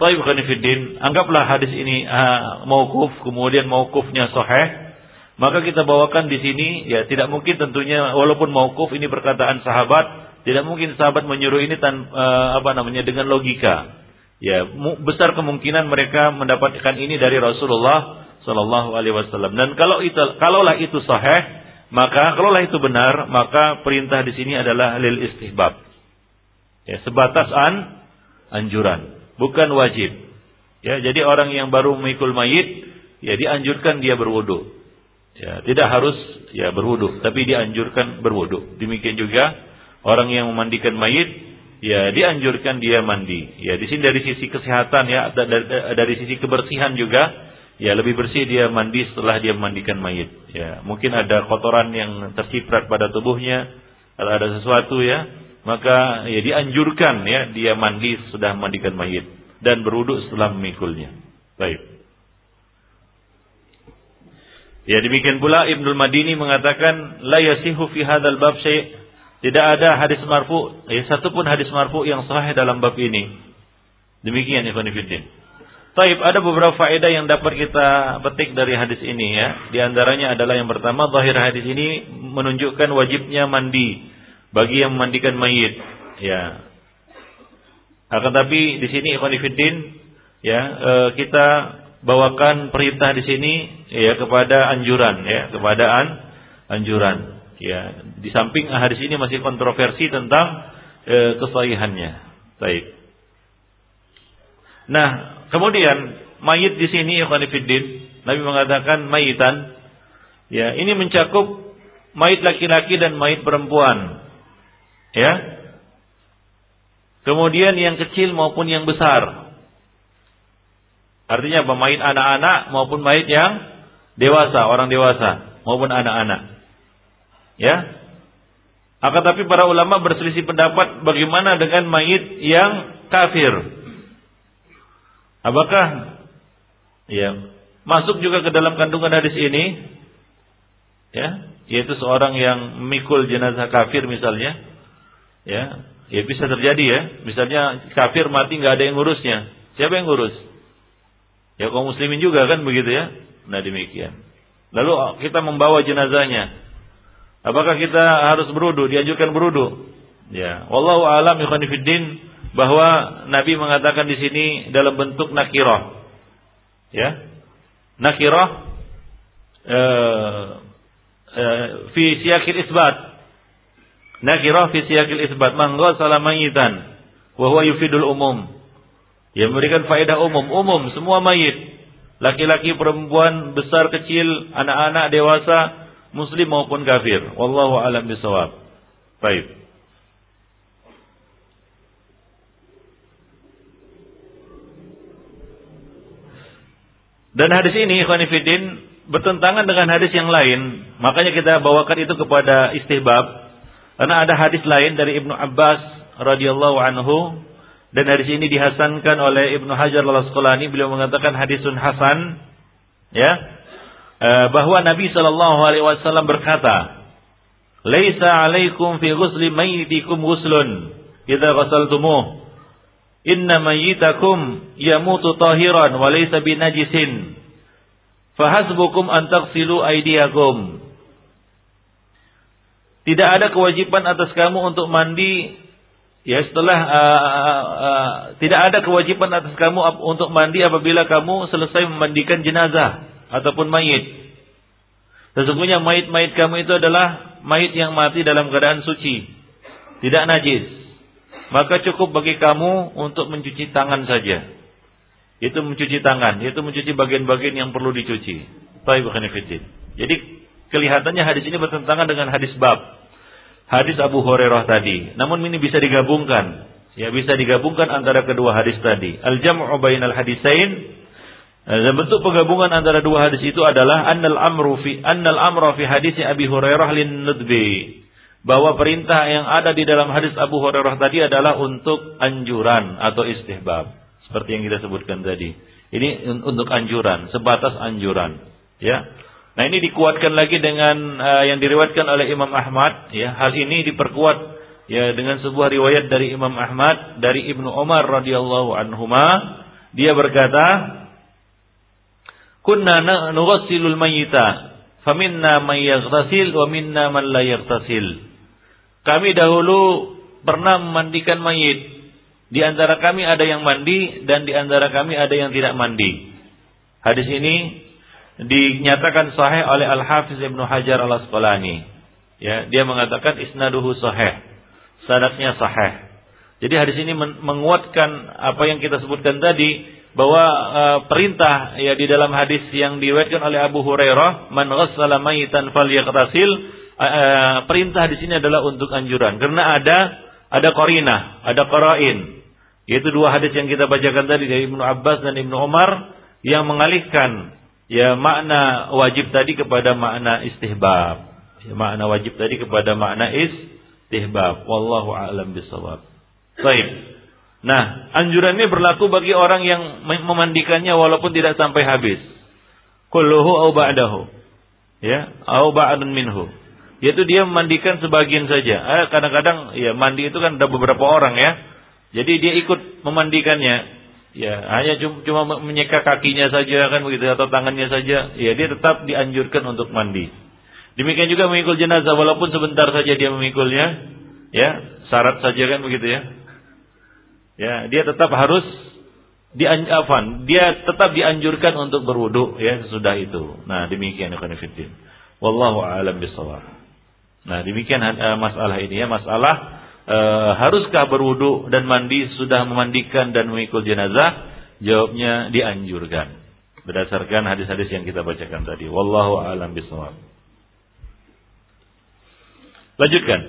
Taib Fiddin, anggaplah hadis ini uh, mauquf, kemudian mauqufnya sahih. Maka kita bawakan di sini, ya tidak mungkin tentunya walaupun mauquf ini perkataan sahabat, tidak mungkin sahabat menyuruh ini tan, uh, apa namanya dengan logika. Ya, besar kemungkinan mereka mendapatkan ini dari Rasulullah Shallallahu Alaihi Wasallam. Dan kalau itu, kalaulah itu sahih, maka kalaulah itu benar, maka perintah di sini adalah lil istihbab. Ya, sebatas an anjuran, bukan wajib. Ya, jadi orang yang baru memikul mayit, ya dianjurkan dia berwudu. Ya, tidak harus ya berwudu, tapi dianjurkan berwudu. Demikian juga orang yang memandikan mayit, ya dianjurkan dia mandi. Ya, di sini dari sisi kesehatan ya, dari, dari sisi kebersihan juga ya lebih bersih dia mandi setelah dia memandikan mayit. Ya, mungkin ada kotoran yang terciprat pada tubuhnya, kalau ada sesuatu ya, maka ya dianjurkan ya dia mandi sudah memandikan mayit dan berwudu setelah memikulnya. Baik. Ya demikian pula Ibnul Madini mengatakan la yasihu fi hadzal bab syai' tidak ada hadis marfu, ya satu pun hadis marfu yang sahih dalam bab ini. Demikian Ibnu Fiddin. Taib, ada beberapa faedah yang dapat kita petik dari hadis ini ya. Di antaranya adalah yang pertama, zahir hadis ini menunjukkan wajibnya mandi bagi yang memandikan mayit. Ya. Akan tapi di sini Ikhwan ya, e, kita bawakan perintah di sini ya kepada anjuran ya, kepada an, anjuran. Ya, di samping hadis ini masih kontroversi tentang e, kesahihannya. Baik. Nah, Kemudian mayit di sini Ikhwanifiddin, Nabi mengatakan mayitan. Ya, ini mencakup mayit laki-laki dan mayit perempuan. Ya. Kemudian yang kecil maupun yang besar. Artinya apa? Mayit anak-anak maupun mayit yang dewasa, orang dewasa maupun anak-anak. Ya. Akan tapi para ulama berselisih pendapat bagaimana dengan mayit yang kafir. Apakah ya masuk juga ke dalam kandungan hadis ini? Ya, yaitu seorang yang memikul jenazah kafir misalnya. Ya, ya bisa terjadi ya. Misalnya kafir mati nggak ada yang ngurusnya. Siapa yang ngurus? Ya kaum muslimin juga kan begitu ya. Nah demikian. Lalu kita membawa jenazahnya. Apakah kita harus berudu? Dianjurkan berudu? Ya, wallahu alam ikhwan fillah bahwa Nabi mengatakan di sini dalam bentuk nakirah. Ya. Nakirah uh, uh, fi siyakil isbat. Nakirah fi siyakil isbat. Mangga salamayitan wa huwa yufidul umum. Ya memberikan faedah umum, umum semua mayit. Laki-laki, perempuan, besar, kecil, anak-anak, dewasa, muslim maupun kafir. Wallahu alam bisawab. Baik. Dan hadis ini Khonifidin bertentangan dengan hadis yang lain. Makanya kita bawakan itu kepada istihbab. Karena ada hadis lain dari Ibnu Abbas radhiyallahu anhu. Dan hadis ini dihasankan oleh Ibnu Hajar al-Asqalani. Beliau mengatakan hadisun hasan. Ya. Eh, bahwa Nabi sallallahu alaihi wasallam berkata Laisa alaikum fi ghusli mayyitikum ghuslun idza ghasaltumuh Inna mayyitakum yamutu tahiran wa laysa binajisin. Fahasbukum an taghsilu aydiyakum. Tidak ada kewajiban atas kamu untuk mandi ya setelah uh, uh, uh, tidak ada kewajiban atas kamu untuk mandi apabila kamu selesai memandikan jenazah ataupun mayit. Sesungguhnya mayit-mayit kamu itu adalah mayit yang mati dalam keadaan suci, tidak najis maka cukup bagi kamu untuk mencuci tangan saja. Itu mencuci tangan, itu mencuci bagian-bagian yang perlu dicuci. Baik Jadi kelihatannya hadis ini bertentangan dengan hadis bab. Hadis Abu Hurairah tadi. Namun ini bisa digabungkan. Ya bisa digabungkan antara kedua hadis tadi. Al-jam'u bainal hadisain dan bentuk penggabungan antara dua hadis itu adalah annal amru fi annal amra fi hadis Abi Hurairah lin nudbi bahwa perintah yang ada di dalam hadis Abu Hurairah tadi adalah untuk anjuran atau istihbab seperti yang kita sebutkan tadi. Ini untuk anjuran, sebatas anjuran, ya. Nah, ini dikuatkan lagi dengan uh, yang diriwayatkan oleh Imam Ahmad, ya. Hal ini diperkuat ya dengan sebuah riwayat dari Imam Ahmad dari Ibnu Umar radhiyallahu anhuma, dia berkata, "Kunna nughassilul mayyita, faminna man yaghtasil wa minna man la yaghtasil." Kami dahulu pernah memandikan mayit. Di antara kami ada yang mandi dan di antara kami ada yang tidak mandi. Hadis ini dinyatakan sahih oleh Al-Hafiz Ibnu Hajar Al-Asqalani. Ya, dia mengatakan isnaduhu sahih. Sanadnya sahih. Jadi hadis ini menguatkan apa yang kita sebutkan tadi bahwa uh, perintah ya di dalam hadis yang diriwayatkan oleh Abu Hurairah, "Man ghassala mayitan falyaghtasil." Uh, perintah di sini adalah untuk anjuran karena ada ada korina, ada qarain. Yaitu dua hadis yang kita bacakan tadi dari Ibnu Abbas dan Ibnu Umar yang mengalihkan ya makna wajib tadi kepada makna istihbab. Ya, makna wajib tadi kepada makna istihbab. Wallahu a'lam bisawab. Baik. Nah, anjuran ini berlaku bagi orang yang memandikannya walaupun tidak sampai habis. Kulluhu au ba'dahu. Ya, au ba'dun minhu. Yaitu dia memandikan sebagian saja. Eh, kadang-kadang ya mandi itu kan ada beberapa orang ya jadi dia ikut memandikannya. Ya, hanya cuma menyeka kakinya saja kan begitu atau tangannya saja. Ya, dia tetap dianjurkan untuk mandi. Demikian juga memikul jenazah walaupun sebentar saja dia memikulnya, ya, syarat saja kan begitu ya. Ya, dia tetap harus dianjurkan, dia tetap dianjurkan untuk berwudu ya sesudah itu. Nah, demikian fillah. Wallahu a'lam bishawab. Nah, demikian uh, masalah ini ya, masalah e, haruskah berwudu dan mandi sudah memandikan dan memikul jenazah? Jawabnya dianjurkan. Berdasarkan hadis-hadis yang kita bacakan tadi. Wallahu a'lam bishawab. Lanjutkan.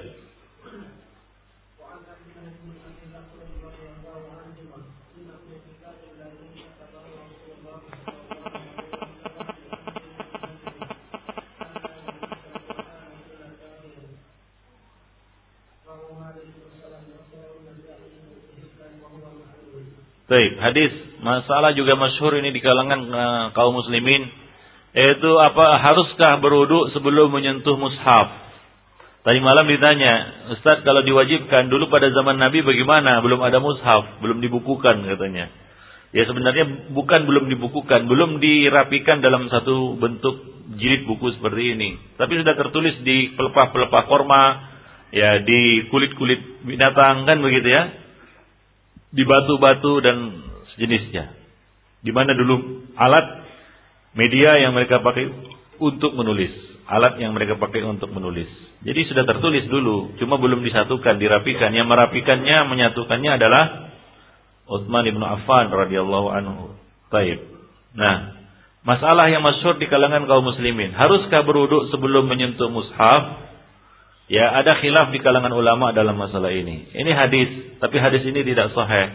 Baik, hadis masalah juga masyhur ini di kalangan uh, kaum muslimin yaitu apa haruskah berwudu sebelum menyentuh mushaf? Tadi malam ditanya, Ustaz kalau diwajibkan dulu pada zaman Nabi bagaimana? Belum ada mushaf, belum dibukukan katanya. Ya sebenarnya bukan belum dibukukan, belum dirapikan dalam satu bentuk jilid buku seperti ini. Tapi sudah tertulis di pelepah-pelepah korma, ya di kulit-kulit binatang kan begitu ya di batu-batu dan sejenisnya. Di mana dulu alat media yang mereka pakai untuk menulis, alat yang mereka pakai untuk menulis. Jadi sudah tertulis dulu, cuma belum disatukan, dirapikan. Yang merapikannya, menyatukannya adalah Utsman ibnu Affan radhiyallahu anhu. Taib. Nah, masalah yang masyhur di kalangan kaum muslimin, haruskah berwudu sebelum menyentuh mushaf? Ya, ada khilaf di kalangan ulama dalam masalah ini. Ini hadis, tapi hadis ini tidak sahih.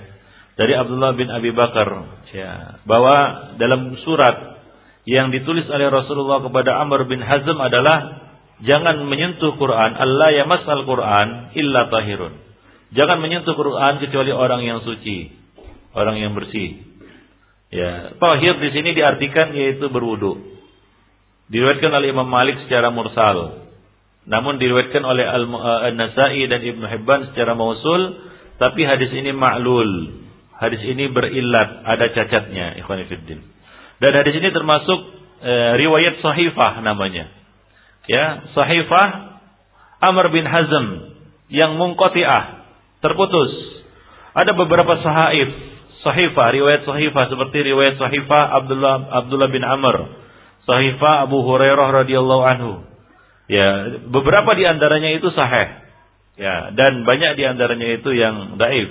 Dari Abdullah bin Abi Bakar, ya, bahwa dalam surat yang ditulis oleh Rasulullah kepada Amr bin Hazm adalah jangan menyentuh Quran, Allah ya masal Quran illa tahirun. Jangan menyentuh Quran kecuali orang yang suci, orang yang bersih. Ya, tahir di sini diartikan yaitu berwudu. Diriwayatkan oleh Imam Malik secara mursal. Namun diriwayatkan oleh eh, Al-Nasai dan Ibnu Hibban secara mausul, tapi hadis ini ma'lul. Hadis ini berilat, ada cacatnya, ikhwan. Dan hadis ini termasuk e, riwayat sahifah namanya. Ya, sahifah Amr bin Hazm yang mungkotiah, terputus. Ada beberapa sahaif, sahifah, riwayat sahifah seperti riwayat sahifah Abdullah Abdullah bin Amr, sahifah Abu Hurairah radhiyallahu anhu Ya, beberapa di antaranya itu sahih. Ya, dan banyak di antaranya itu yang daif.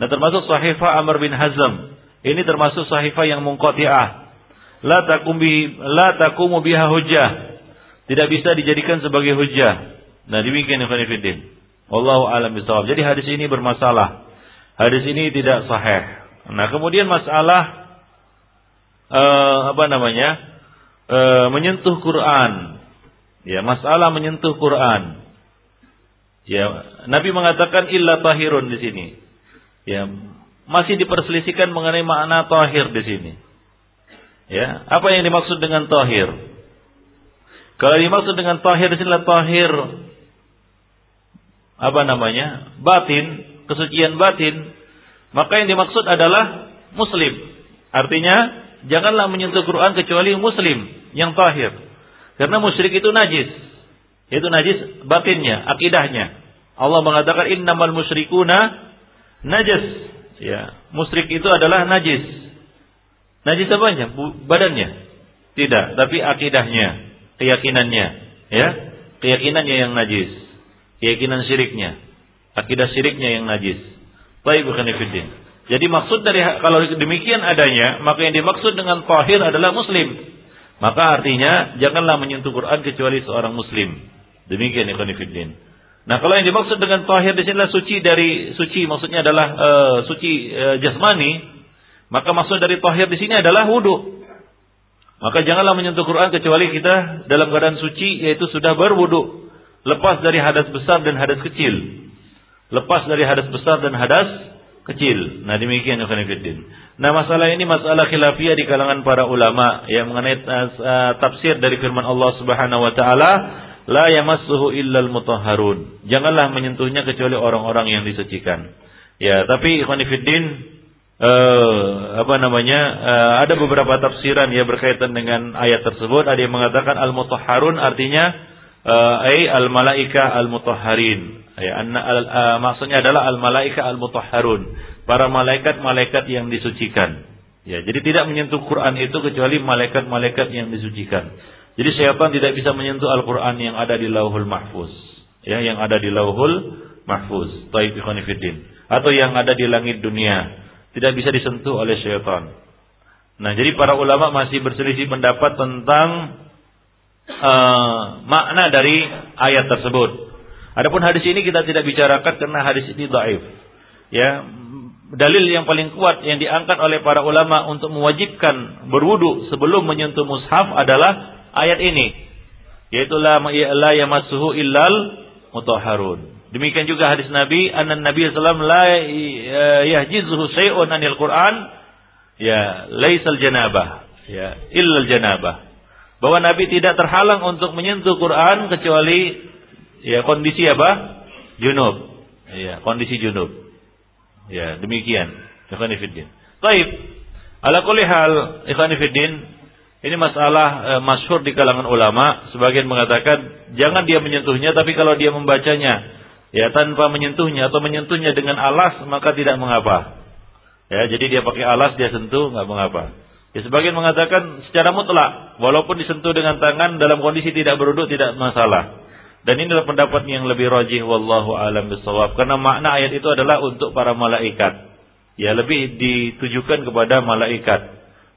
Nah, termasuk sahifah Amr bin Hazm. Ini termasuk sahifah yang mungqati'ah. La takum bi la takumu biha hujjah. Tidak bisa dijadikan sebagai hujjah. Nah, demikian Ibn Fiddin. Wallahu alam bisawab. Jadi hadis ini bermasalah. Hadis ini tidak sahih. Nah, kemudian masalah uh, apa namanya? Uh, menyentuh Quran Ya, masalah menyentuh Quran. Ya, Nabi mengatakan illa tahirun di sini. Ya, masih diperselisihkan mengenai makna tahir di sini. Ya, apa yang dimaksud dengan tahir? Kalau dimaksud dengan tahir di sini tahir apa namanya? Batin, kesucian batin. Maka yang dimaksud adalah muslim. Artinya, janganlah menyentuh Quran kecuali muslim yang tahir. Karena musyrik itu najis. Itu najis batinnya, akidahnya. Allah mengatakan innamal musyrikuna najas. Ya, musyrik itu adalah najis. Najis apanya? Badannya. Tidak, tapi akidahnya, keyakinannya, ya. Keyakinannya yang najis. Keyakinan syiriknya. Akidah syiriknya yang najis. Baik bukan Jadi maksud dari kalau demikian adanya, maka yang dimaksud dengan tahir adalah muslim. Maka artinya janganlah menyentuh Quran kecuali seorang muslim. Demikian ikhwan fillah. Nah, kalau yang dimaksud dengan tahir di sini adalah suci dari suci maksudnya adalah uh, suci uh, jasmani, maka maksud dari tahir di sini adalah wudu. Maka janganlah menyentuh Quran kecuali kita dalam keadaan suci yaitu sudah berwudu, lepas dari hadas besar dan hadas kecil. Lepas dari hadas besar dan hadas kecil. Nah, demikian Ikhwanifiddin. Nah, masalah ini masalah khilafiyah di kalangan para ulama yang mengenai uh, tafsir dari firman Allah Subhanahu wa taala la yamassuhu illal mutahharun. Janganlah menyentuhnya kecuali orang-orang yang disucikan. Ya, tapi ikhwan fillah uh, apa namanya? Uh, ada beberapa tafsiran ya berkaitan dengan ayat tersebut. Ada yang mengatakan al mutahharun artinya ay al malaika al mutahharin. Ya, anna al, uh, maksudnya adalah al malaika al mutahharun. Para malaikat-malaikat yang disucikan. Ya, jadi tidak menyentuh Quran itu kecuali malaikat-malaikat yang disucikan. Jadi syaitan tidak bisa menyentuh Al-Quran yang ada di lauhul mahfuz. Ya, yang ada di lauhul mahfuz. Taib. Atau yang ada di langit dunia. Tidak bisa disentuh oleh syaitan. Nah, jadi para ulama masih berselisih pendapat tentang uh, makna dari ayat tersebut. Adapun hadis ini kita tidak bicarakan karena hadis ini dhaif. Ya, dalil yang paling kuat yang diangkat oleh para ulama untuk mewajibkan berwudu sebelum menyentuh mushaf adalah ayat ini yaitu la la yamassuhu illal mutahharun. Demikian juga hadis Nabi anna Nabi sallallahu la yahjizuhu syai'un anil Quran ya laisal janabah ya illal janabah. Bahwa Nabi tidak terhalang untuk menyentuh Quran kecuali ya kondisi apa? Junub. Ya, kondisi junub. Ya, demikian. Ikhwan fillah. Baik. Ala kulli hal, ikhwan fillah, ini masalah e, masyhur di kalangan ulama. Sebagian mengatakan jangan dia menyentuhnya, tapi kalau dia membacanya ya tanpa menyentuhnya atau menyentuhnya dengan alas maka tidak mengapa. Ya, jadi dia pakai alas dia sentuh nggak mengapa. Ya, sebagian mengatakan secara mutlak, walaupun disentuh dengan tangan dalam kondisi tidak beruduk tidak masalah. Dan ini adalah pendapat yang lebih rajih wallahu alam bisawab. Karena makna ayat itu adalah untuk para malaikat. Ya, lebih ditujukan kepada malaikat.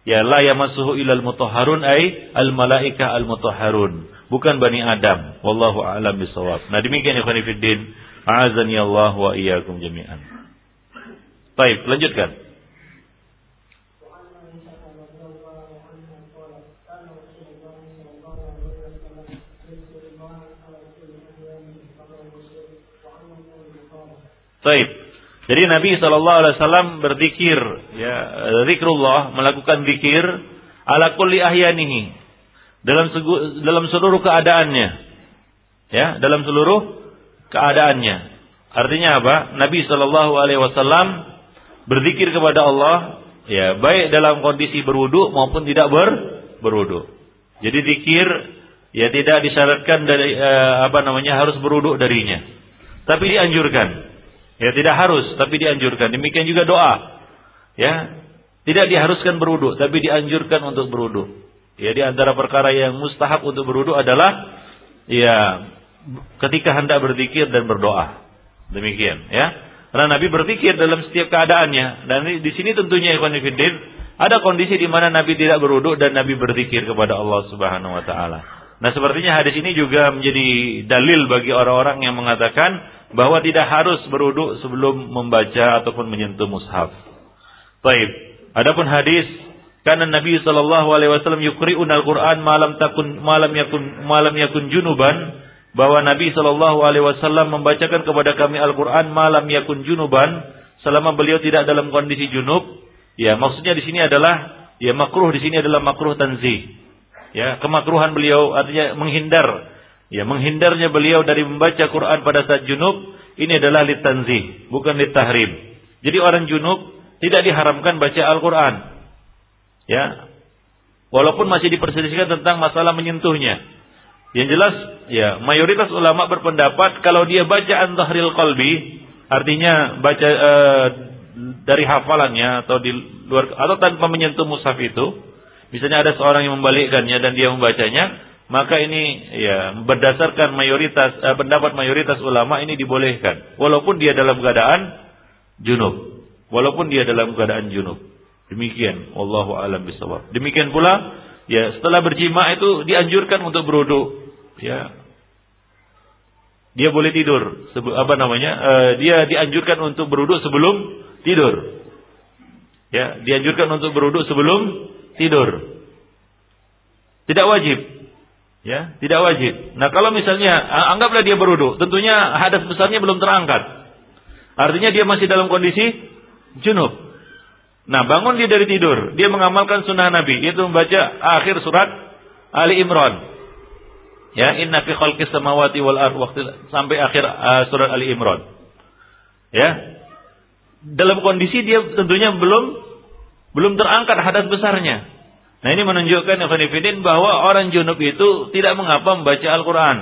Ya la yamassuhu ilal mutahharun ay al malaika al mutahharun, bukan bani Adam. Wallahu a'lam bisawab. Nah, demikian ikhwan fillah. A'azani Allah wa iyyakum jami'an. Baik, lanjutkan. Baik. Jadi Nabi Shallallahu Alaihi Wasallam berzikir, ya, zikrullah, melakukan zikir ala kulli ahyanihi dalam dalam seluruh keadaannya, ya, dalam seluruh keadaannya. Artinya apa? Nabi Shallallahu Alaihi Wasallam berzikir kepada Allah, ya, baik dalam kondisi berwudu maupun tidak ber berwudu. Jadi zikir ya tidak disyaratkan dari eh, apa namanya harus berwudu darinya, tapi dianjurkan. Ya tidak harus, tapi dianjurkan. Demikian juga doa. Ya, tidak diharuskan berwudu, tapi dianjurkan untuk berwudu. Ya, di antara perkara yang mustahab untuk berwudu adalah ya ketika hendak berzikir dan berdoa. Demikian, ya. Karena Nabi berzikir dalam setiap keadaannya dan di sini tentunya ikhwan ada kondisi di mana Nabi tidak berwudu dan Nabi berzikir kepada Allah Subhanahu wa taala. Nah, sepertinya hadis ini juga menjadi dalil bagi orang-orang yang mengatakan bahwa tidak harus beruduk sebelum membaca ataupun menyentuh mushaf. Baik. Adapun hadis karena Nabi sallallahu alaihi wasallam yukri'un al-Qur'an malam takun malam yakun malam yakun junuban bahwa Nabi sallallahu alaihi wasallam membacakan kepada kami Al-Qur'an malam yakun junuban selama beliau tidak dalam kondisi junub. Ya, maksudnya di sini adalah ya makruh di sini adalah makruh tanzih. Ya, kemakruhan beliau artinya menghindar Ya, menghindarnya beliau dari membaca Quran pada saat junub ini adalah litanzih, bukan litahrim. Jadi orang junub tidak diharamkan baca Al-Quran. Ya, walaupun masih diperselisihkan tentang masalah menyentuhnya. Yang jelas ya mayoritas ulama berpendapat kalau dia baca antahril qalbi artinya baca uh, dari hafalannya atau di luar atau tanpa menyentuh mushaf itu misalnya ada seorang yang membalikkannya dan dia membacanya maka ini ya berdasarkan mayoritas uh, pendapat mayoritas ulama ini dibolehkan. Walaupun dia dalam keadaan junub. Walaupun dia dalam keadaan junub. Demikian wallahu alam bisawab demikian pula ya setelah berjima itu dianjurkan untuk berwudu ya. Dia boleh tidur. Apa namanya uh, dia dianjurkan untuk beruduk sebelum tidur. Ya dianjurkan untuk beruduk sebelum tidur. Tidak wajib ya tidak wajib nah kalau misalnya anggaplah dia beruduk tentunya hadas besarnya belum terangkat artinya dia masih dalam kondisi junub nah bangun dia dari tidur dia mengamalkan sunnah nabi yaitu membaca akhir surat Ali Imran Ya, inna fi khalqis samawati wal ard sampai akhir uh, surat Ali Imran. Ya. Dalam kondisi dia tentunya belum belum terangkat hadas besarnya. Nah, ini menunjukkan Evanifidin bahwa orang junub itu tidak mengapa membaca Al-Qur'an.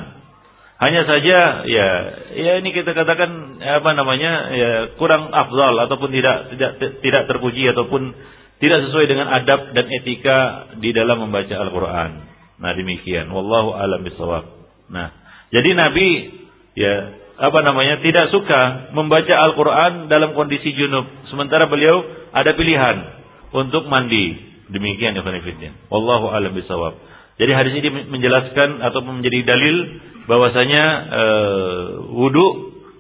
Hanya saja ya ya ini kita katakan apa namanya ya kurang afdal ataupun tidak tidak tidak terpuji ataupun tidak sesuai dengan adab dan etika di dalam membaca Al-Qur'an. Nah demikian. Wallahu alam bisawab. Nah, jadi Nabi ya apa namanya tidak suka membaca Al-Quran dalam kondisi junub. Sementara beliau ada pilihan untuk mandi. Demikian ya Wallahu alam bisawab. Jadi hadis ini menjelaskan atau menjadi dalil bahwasanya e, wudhu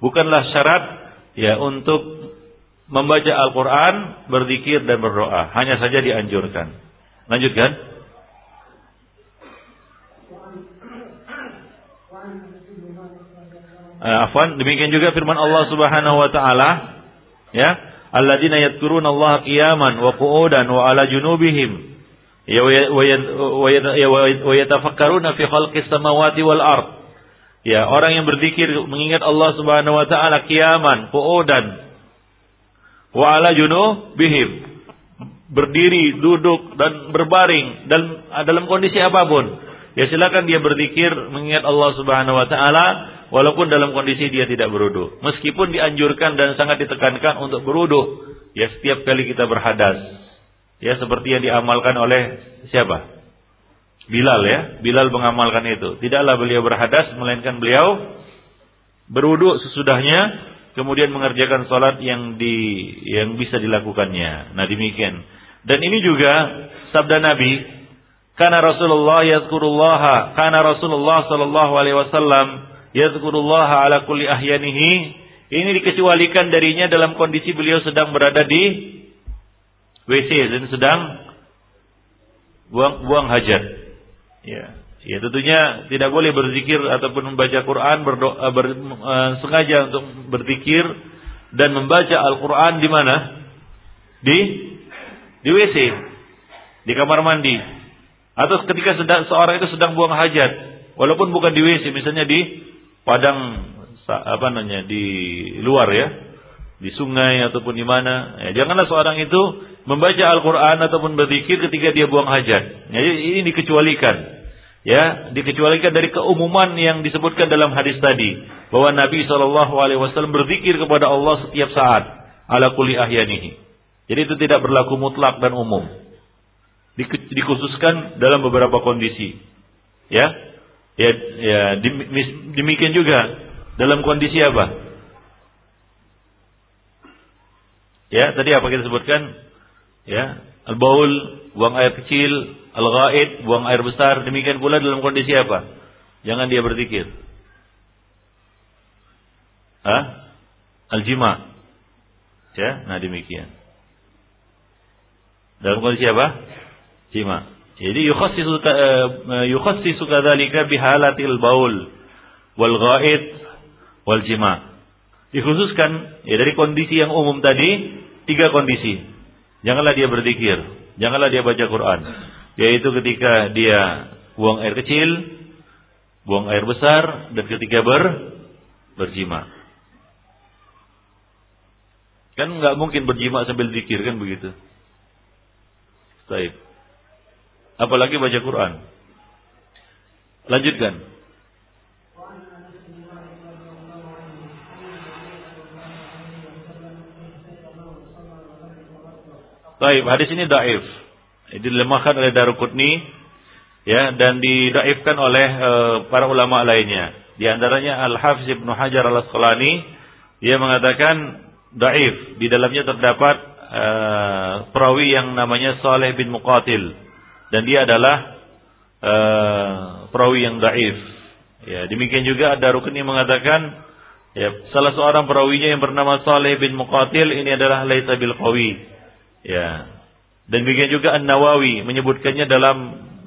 bukanlah syarat ya untuk membaca Al-Quran, berzikir dan berdoa. Hanya saja dianjurkan. Lanjutkan. Uh, afwan, demikian juga firman Allah Subhanahu wa taala, ya, alladzina yadhkuruna Allah qiyaman wa qu'udan wa ala junubihim wa yatafakkaruna fi khalqis samawati wal ard. Ya, orang yang berzikir mengingat Allah Subhanahu wa taala qiyaman, qu'udan wa ala junubihim. Berdiri, duduk dan berbaring dan dalam kondisi apa pun. Ya silakan dia berzikir mengingat Allah Subhanahu wa taala walaupun dalam kondisi dia tidak berudu. Meskipun dianjurkan dan sangat ditekankan untuk berudu, ya setiap kali kita berhadas. Ya seperti yang diamalkan oleh siapa? Bilal ya, Bilal mengamalkan itu. Tidaklah beliau berhadas melainkan beliau berudu sesudahnya kemudian mengerjakan salat yang di yang bisa dilakukannya. Nah, demikian. Dan ini juga sabda Nabi karena Rasulullah yazkurullah, karena Rasulullah sallallahu alaihi wasallam Yadhkurullah ala kulli ahyanihi. Ini dikecualikan darinya dalam kondisi beliau sedang berada di WC dan sedang buang buang hajat. Ya. Ya tentunya tidak boleh berzikir ataupun membaca Quran berdoa ber, uh, sengaja untuk berzikir dan membaca Al-Quran di mana? Di di WC, di kamar mandi, atau ketika sedang seorang itu sedang buang hajat, walaupun bukan di WC, misalnya di padang apa namanya di luar ya di sungai ataupun di mana. Ya, janganlah seorang itu membaca Al-Qur'an ataupun berzikir ketika dia buang hajat. Ya, ini dikecualikan. Ya dikecualikan dari keumuman yang disebutkan dalam hadis tadi. Bahwa Nabi Shallallahu alaihi wasallam berzikir kepada Allah setiap saat. Ala kulli ahyanihi. Jadi itu tidak berlaku mutlak dan umum. Dikhususkan dalam beberapa kondisi. Ya Ya, ya demikian juga dalam kondisi apa? Ya, tadi apa kita sebutkan? Ya, al-baul, buang air kecil, al-ghaid, buang air besar, demikian pula dalam kondisi apa? Jangan dia berzikir. Hah? Al-jima. Ya, nah demikian. Dalam kondisi apa? Jima. Jadi yukhassisu eh, yukhassisu kadzalika bihalatil baul wal ghaid wal jima. Dikhususkan ya dari kondisi yang umum tadi tiga kondisi. Janganlah dia berzikir, janganlah dia baca Quran, yaitu ketika dia buang air kecil, buang air besar dan ketika ber berjima. Kan nggak mungkin berjima sambil zikir kan begitu. Baik apalagi baca Quran. Lanjutkan. Taib, hadis ini daif. Dilemahkan oleh Daruqutni ya dan didaifkan oleh e, para ulama lainnya. Di antaranya Al-Hafiz Ibnu Hajar Al-Asqalani dia mengatakan daif. Di dalamnya terdapat e, perawi yang namanya Saleh bin Muqatil dan dia adalah uh, perawi yang daif. Ya, demikian juga Daruqutni mengatakan Ya, salah seorang perawinya yang bernama Saleh bin Muqatil ini adalah laisa bil qawi. Ya. Dan demikian juga An-Nawawi menyebutkannya dalam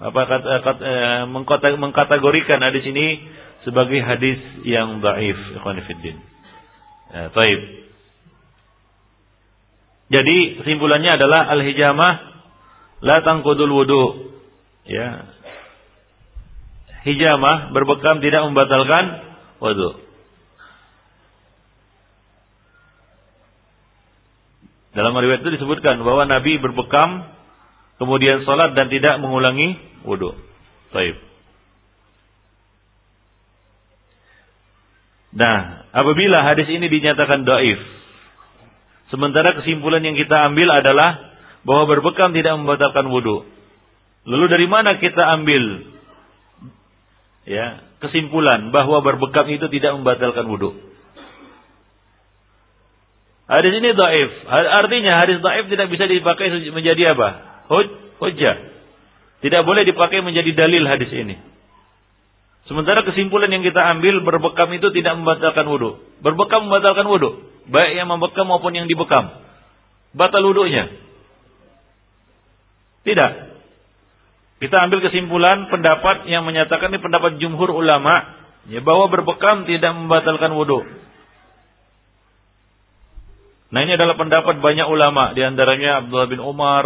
apa kata, kata eh, mengkategorikan hadis ini sebagai hadis yang dhaif, ikhwan. Ya. Jadi kesimpulannya adalah al-hijamah la tangqudul wudu. Ya. Hijamah berbekam tidak membatalkan wudu. Dalam riwayat itu disebutkan bahwa Nabi berbekam kemudian sholat dan tidak mengulangi wudhu. Taib. Nah, apabila hadis ini dinyatakan doif, sementara kesimpulan yang kita ambil adalah bahwa berbekam tidak membatalkan wudhu. Lalu dari mana kita ambil ya kesimpulan bahwa berbekam itu tidak membatalkan wudhu? Hadis ini dhaif. Artinya hadis dhaif tidak bisa dipakai menjadi apa? Huj, hujjah. Tidak boleh dipakai menjadi dalil hadis ini. Sementara kesimpulan yang kita ambil berbekam itu tidak membatalkan wudhu. Berbekam membatalkan wudhu. Baik yang membekam maupun yang dibekam. Batal wudhunya. Tidak. Kita ambil kesimpulan pendapat yang menyatakan ini pendapat jumhur ulama. Ya, bahwa berbekam tidak membatalkan wudhu. Nah ini adalah pendapat banyak ulama di antaranya Abdullah bin Umar,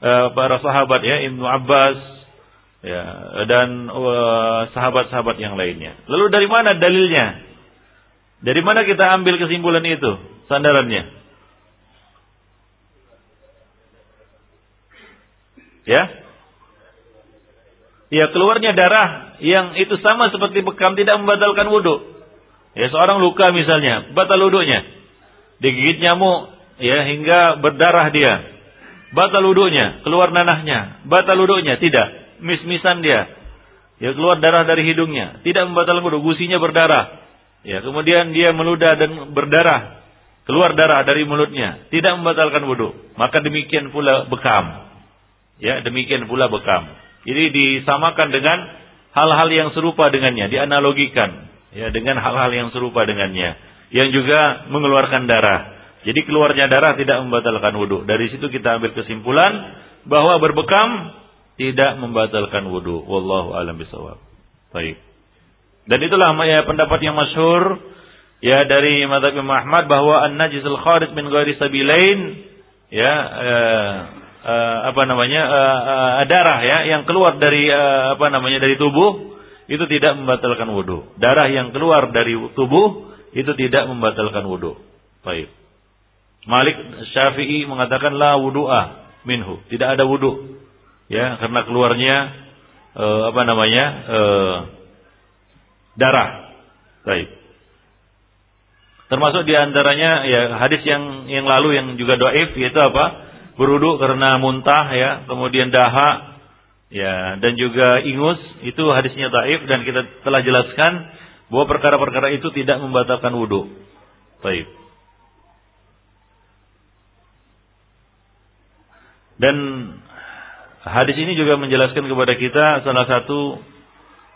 eh, para sahabat ya Ibnu Abbas ya dan eh, sahabat-sahabat yang lainnya. Lalu dari mana dalilnya? Dari mana kita ambil kesimpulan itu? Sandarannya? Ya? Ya keluarnya darah yang itu sama seperti bekam tidak membatalkan wudhu. Ya seorang luka misalnya, batal wudhunya digigit nyamuk ya hingga berdarah dia. Batal wudhunya, keluar nanahnya. Batal wudhunya, tidak. Mis-misan dia. Ya keluar darah dari hidungnya. Tidak membatalkan wudhu, gusinya berdarah. Ya, kemudian dia meludah dan berdarah. Keluar darah dari mulutnya. Tidak membatalkan wudhu. Maka demikian pula bekam. Ya, demikian pula bekam. Jadi disamakan dengan hal-hal yang serupa dengannya. Dianalogikan. Ya, dengan hal-hal yang serupa dengannya yang juga mengeluarkan darah. Jadi keluarnya darah tidak membatalkan wudhu. Dari situ kita ambil kesimpulan bahwa berbekam tidak membatalkan wudhu. Wallahu alam bisawab. Baik. Dan itulah ya, pendapat yang masyhur ya dari Imam Ahmad bahwa an-najisul kharij min ghairi sabilain ya eh, eh, apa namanya eh, eh, darah ya yang keluar dari eh, apa namanya dari tubuh itu tidak membatalkan wudhu. Darah yang keluar dari tubuh itu tidak membatalkan wudhu. Baik. Malik Syafi'i mengatakan la wudu'a minhu, tidak ada wudhu. Ya, karena keluarnya e, apa namanya? E, darah. Baik. Termasuk di antaranya ya hadis yang yang lalu yang juga doif yaitu apa? Berwudu karena muntah ya, kemudian dahak ya dan juga ingus itu hadisnya doif dan kita telah jelaskan bahwa perkara-perkara itu tidak membatalkan wudhu. Baik. Dan hadis ini juga menjelaskan kepada kita salah satu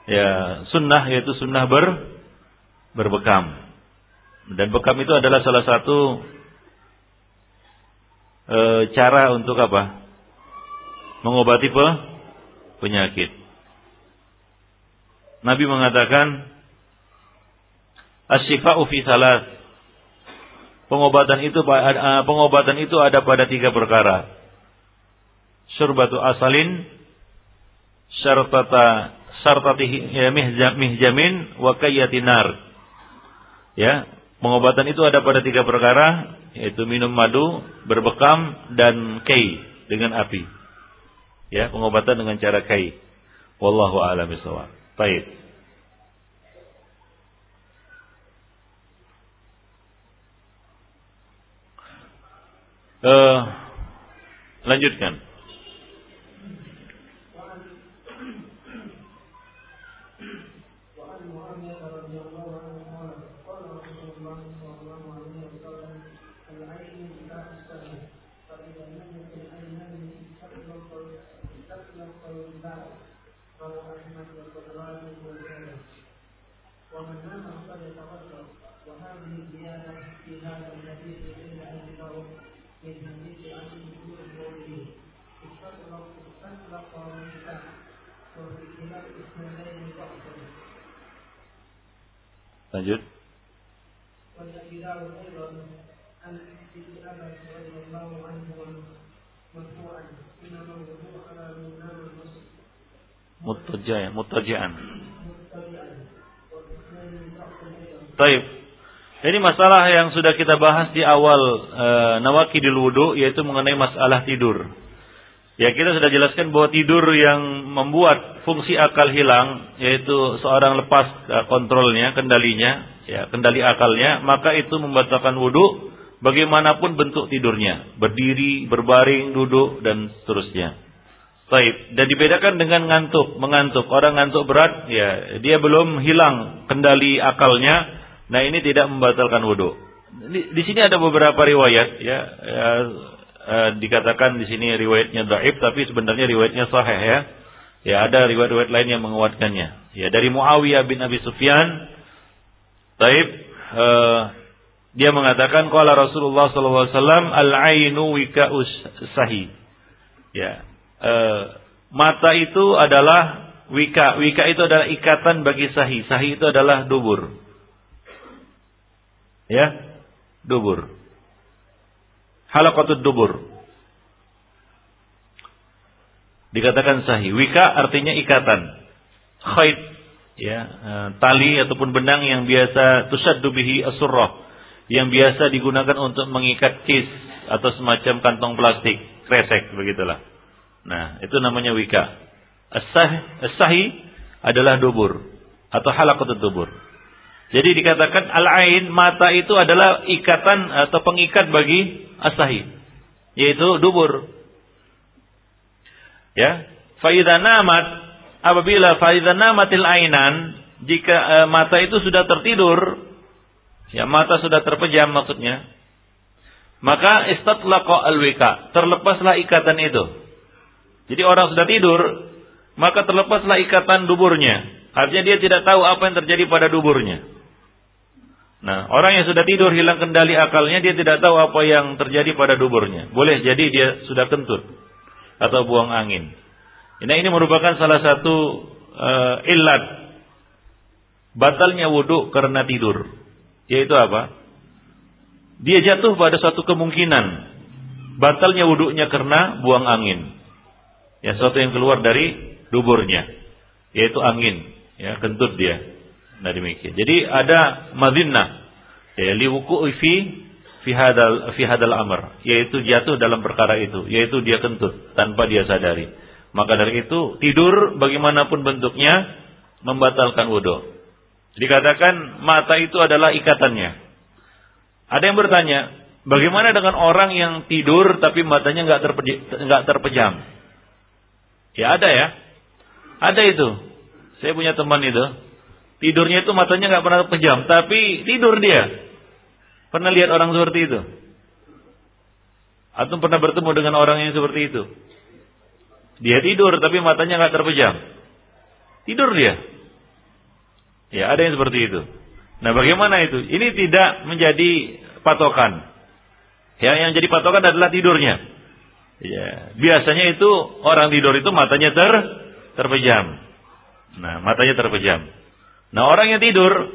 ya sunnah yaitu sunnah ber berbekam. Dan bekam itu adalah salah satu e, cara untuk apa? Mengobati pe, penyakit. Nabi mengatakan Asyifa'u fi salat. Pengobatan itu eh, pengobatan itu ada pada tiga perkara. Syurbatu asalin syartata syartati ya, mihjamin wa kayyatinar. Ya, pengobatan itu ada pada tiga perkara yaitu minum madu, berbekam dan kai dengan api. Ya, pengobatan dengan cara kai. Wallahu a'lam bishawab. Baik. Uh, Lanjutkan. Lanjut. Mutajian, mutajian. Taib. Ini masalah yang sudah kita bahas di awal e, nawakidil wudu yaitu mengenai masalah tidur. Ya kita sudah jelaskan bahwa tidur yang membuat fungsi akal hilang yaitu seorang lepas eh, kontrolnya, kendalinya, ya kendali akalnya, maka itu membatalkan wudhu bagaimanapun bentuk tidurnya, berdiri, berbaring, duduk dan seterusnya. Baik, dan dibedakan dengan ngantuk, mengantuk. Orang ngantuk berat, ya dia belum hilang kendali akalnya. Nah ini tidak membatalkan wudhu. Di, di sini ada beberapa riwayat, ya, ya uh, dikatakan di sini riwayatnya dhaif tapi sebenarnya riwayatnya sahih ya. Ya ada riwayat-riwayat lain yang menguatkannya. Ya dari Muawiyah bin Abi Sufyan Taib uh, dia mengatakan qala Rasulullah sallallahu alaihi wasallam al-ainu wika'us sahi. Ya. Uh, mata itu adalah wika. Wika itu adalah ikatan bagi sahi. Sahi itu adalah dubur. Ya, dubur halaqatud dubur. Dikatakan sahih. Wika artinya ikatan. Khayt ya, e, tali ataupun benang yang biasa tusaddu bihi asurrah yang biasa digunakan untuk mengikat kis atau semacam kantong plastik, kresek begitulah. Nah, itu namanya wika. As-sahih adalah dubur atau halaqatud dubur. Jadi dikatakan al-ain mata itu adalah ikatan atau pengikat bagi asahi yaitu dubur. Ya, faida namat apabila faida namatil ainan jika e, mata itu sudah tertidur ya mata sudah terpejam maksudnya maka istatlaqa alwika terlepaslah ikatan itu. Jadi orang sudah tidur maka terlepaslah ikatan duburnya. Artinya dia tidak tahu apa yang terjadi pada duburnya. Nah, orang yang sudah tidur hilang kendali akalnya, dia tidak tahu apa yang terjadi pada duburnya. Boleh jadi dia sudah kentut atau buang angin. Nah, ini merupakan salah satu uh, ilat batalnya wudhu karena tidur. Yaitu apa? Dia jatuh pada suatu kemungkinan batalnya wudhunya karena buang angin. Ya, sesuatu yang keluar dari duburnya, yaitu angin. Ya, kentut dia. Nah demikian. Jadi ada madinah ya liwuku fi fi hadal fi hadal amr, yaitu jatuh dalam perkara itu, yaitu dia kentut tanpa dia sadari. Maka dari itu tidur bagaimanapun bentuknya membatalkan wudhu. Dikatakan mata itu adalah ikatannya. Ada yang bertanya, bagaimana dengan orang yang tidur tapi matanya nggak nggak terpejam? Ya ada ya, ada itu. Saya punya teman itu, Tidurnya itu matanya nggak pernah pejam, tapi tidur dia. Pernah lihat orang seperti itu? Atau pernah bertemu dengan orang yang seperti itu? Dia tidur tapi matanya nggak terpejam. Tidur dia. Ya, ada yang seperti itu. Nah, bagaimana itu? Ini tidak menjadi patokan. Ya, yang jadi patokan adalah tidurnya. Ya, biasanya itu orang tidur itu matanya ter terpejam. Nah, matanya terpejam. Nah orang yang tidur,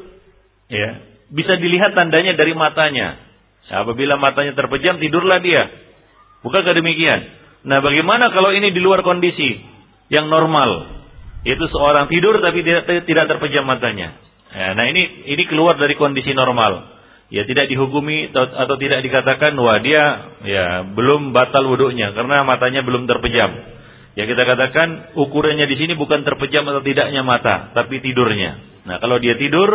ya bisa dilihat tandanya dari matanya. Apabila matanya terpejam, tidurlah dia. Bukankah demikian? Nah bagaimana kalau ini di luar kondisi yang normal? Yaitu seorang tidur tapi tidak, tidak terpejam matanya. Ya, nah ini ini keluar dari kondisi normal. Ya tidak dihukumi atau, atau tidak dikatakan wah dia ya belum batal wudhunya karena matanya belum terpejam. Ya kita katakan ukurannya di sini bukan terpejam atau tidaknya mata, tapi tidurnya. Nah, kalau dia tidur,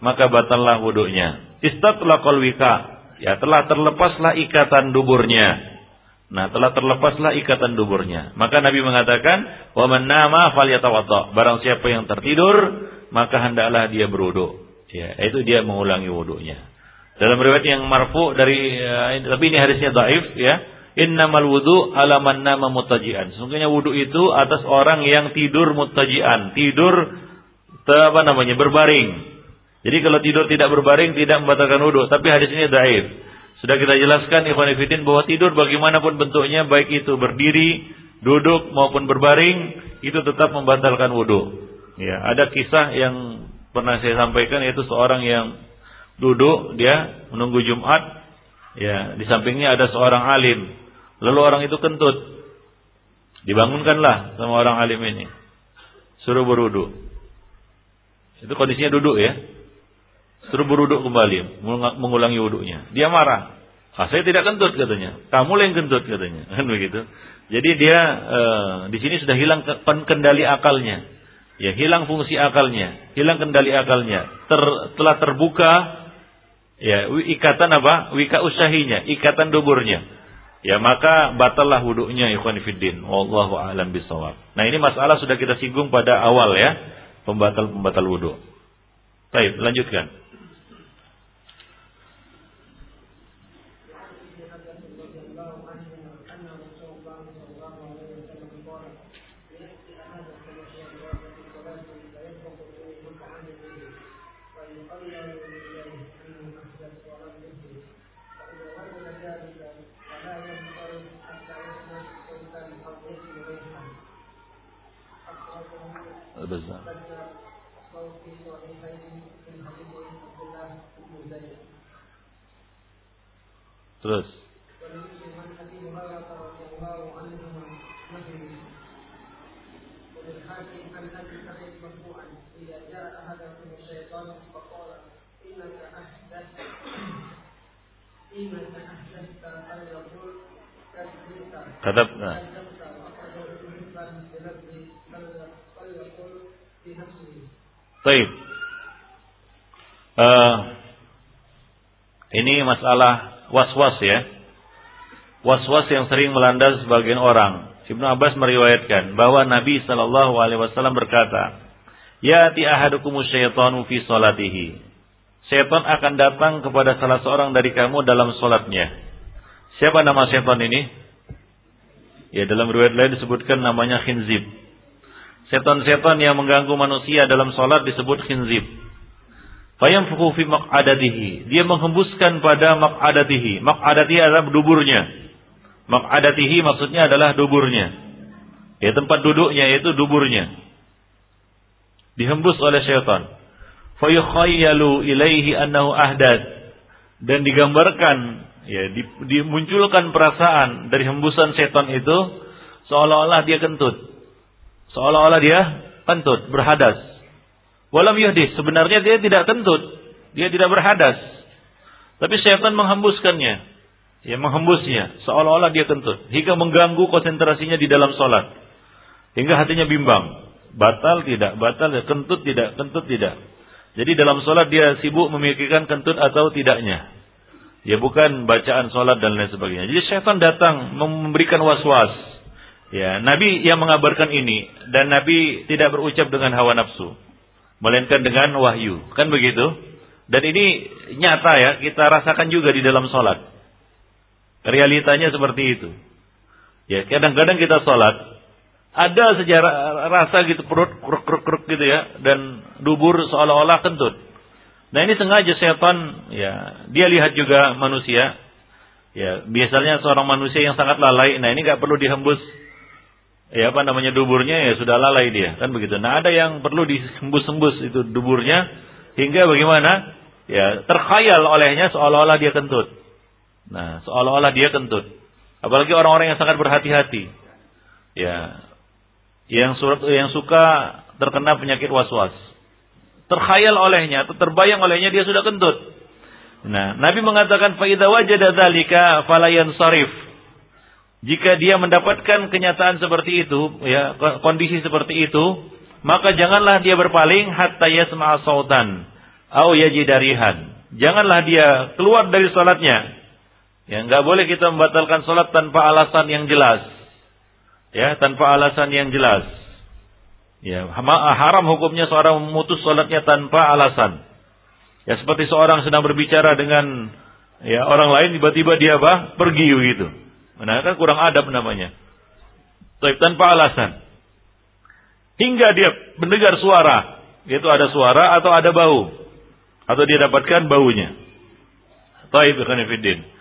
maka batallah wudhunya. Istatlaqal wika, ya telah terlepaslah ikatan duburnya. Nah, telah terlepaslah ikatan duburnya. Maka Nabi mengatakan, "Wa man nama falyatawadda." Barang siapa yang tertidur, maka hendaklah dia berwudu. Ya, itu dia mengulangi wudunya. Dalam riwayat yang marfu dari uh, tapi ini hadisnya dhaif ya. Innamal wudu ala man nama mutajian. Sesungguhnya wudu itu atas orang yang tidur mutajian, tidur apa namanya berbaring. Jadi kalau tidur tidak berbaring tidak membatalkan wudu, tapi hadis ini dhaif. Sudah kita jelaskan Ikhwan Fillah bahwa tidur bagaimanapun bentuknya baik itu berdiri, duduk maupun berbaring itu tetap membatalkan wudu. Ya, ada kisah yang pernah saya sampaikan yaitu seorang yang duduk dia menunggu Jumat ya di sampingnya ada seorang alim Lalu orang itu kentut. Dibangunkanlah sama orang alim ini. Suruh berudu. Itu kondisinya duduk ya. Suruh beruduk kembali, mengulangi wudhunya. Dia marah. Ah, saya tidak kentut katanya. Kamu yang kentut katanya. <laughs> Kan begitu. Jadi dia e, di sini sudah hilang kendali akalnya. Ya, hilang fungsi akalnya, hilang kendali akalnya. Ter, telah terbuka ya ikatan apa? Wika usahinya, ikatan duburnya ya maka batallah wudhunya ikhwan fiddin wallahu alam bisawab nah ini masalah sudah kita singgung pada awal ya. Pembatal pembatal wudhu baik lanjutkan البزار ترس وللحاكم
إذا جاء الشيطان فقال إنك أحدثت إنك أحدثت أن يقول
كذبت Baik. Uh, ini masalah was-was ya. Was-was yang sering melanda sebagian orang. Ibnu Abbas meriwayatkan bahwa Nabi Shallallahu Alaihi Wasallam berkata, Ya ti ahadukum syaitanu fi salatihi. Syaitan akan datang kepada salah seorang dari kamu dalam solatnya. Siapa nama syaitan ini? Ya dalam riwayat lain disebutkan namanya khinzib. Setan-setan yang mengganggu manusia dalam sholat disebut khinzib. Fayamfuku fi maq'adatihi. Dia menghembuskan pada maq'adatihi. Maq'adatihi adalah duburnya. Maq'adatihi maksudnya adalah duburnya. Ya tempat duduknya yaitu duburnya. Dihembus oleh syaitan. Fayukhayyalu ilaihi annahu ahdad. Dan digambarkan ya dimunculkan perasaan dari hembusan setan itu seolah-olah dia kentut Seolah-olah dia kentut, berhadas. Walam yuhdis, sebenarnya dia tidak kentut, dia tidak berhadas. Tapi syaitan menghembuskannya, ya menghembusnya, seolah-olah dia kentut, hingga mengganggu konsentrasinya di dalam sholat. Hingga hatinya bimbang, batal tidak, batal tidak, kentut tidak, kentut tidak. Jadi dalam sholat dia sibuk memikirkan kentut atau tidaknya. Ya bukan bacaan sholat dan lain sebagainya. Jadi syaitan datang memberikan was-was Ya, Nabi yang mengabarkan ini dan Nabi tidak berucap dengan hawa nafsu, melainkan dengan wahyu. Kan begitu? Dan ini nyata ya, kita rasakan juga di dalam sholat. Realitanya seperti itu. Ya, kadang-kadang kita sholat, ada sejarah rasa gitu perut kruk kruk gitu ya, dan dubur seolah-olah kentut. Nah ini sengaja setan, ya dia lihat juga manusia. Ya biasanya seorang manusia yang sangat lalai, nah ini nggak perlu dihembus ya apa namanya duburnya ya sudah lalai dia kan begitu. Nah ada yang perlu disembus-sembus itu duburnya hingga bagaimana ya terkhayal olehnya seolah-olah dia kentut. Nah seolah-olah dia kentut. Apalagi orang-orang yang sangat berhati-hati. Ya yang surat yang suka terkena penyakit was-was. Terkhayal olehnya atau terbayang olehnya dia sudah kentut. Nah, Nabi mengatakan faida wajada dzalika falayan sarif jika dia mendapatkan kenyataan seperti itu, ya kondisi seperti itu, maka janganlah dia berpaling hatta yasma'a sautan au yajidarihan. Janganlah dia keluar dari salatnya Ya, nggak boleh kita membatalkan sholat tanpa alasan yang jelas. Ya, tanpa alasan yang jelas. Ya, haram hukumnya seorang memutus sholatnya tanpa alasan. Ya, seperti seorang sedang berbicara dengan ya orang lain tiba-tiba dia apa? Pergi begitu. Nah, kurang adab namanya. Tapi tanpa alasan. Hingga dia mendengar suara, yaitu ada suara atau ada bau. Atau dia dapatkan baunya. Taib Fiddin.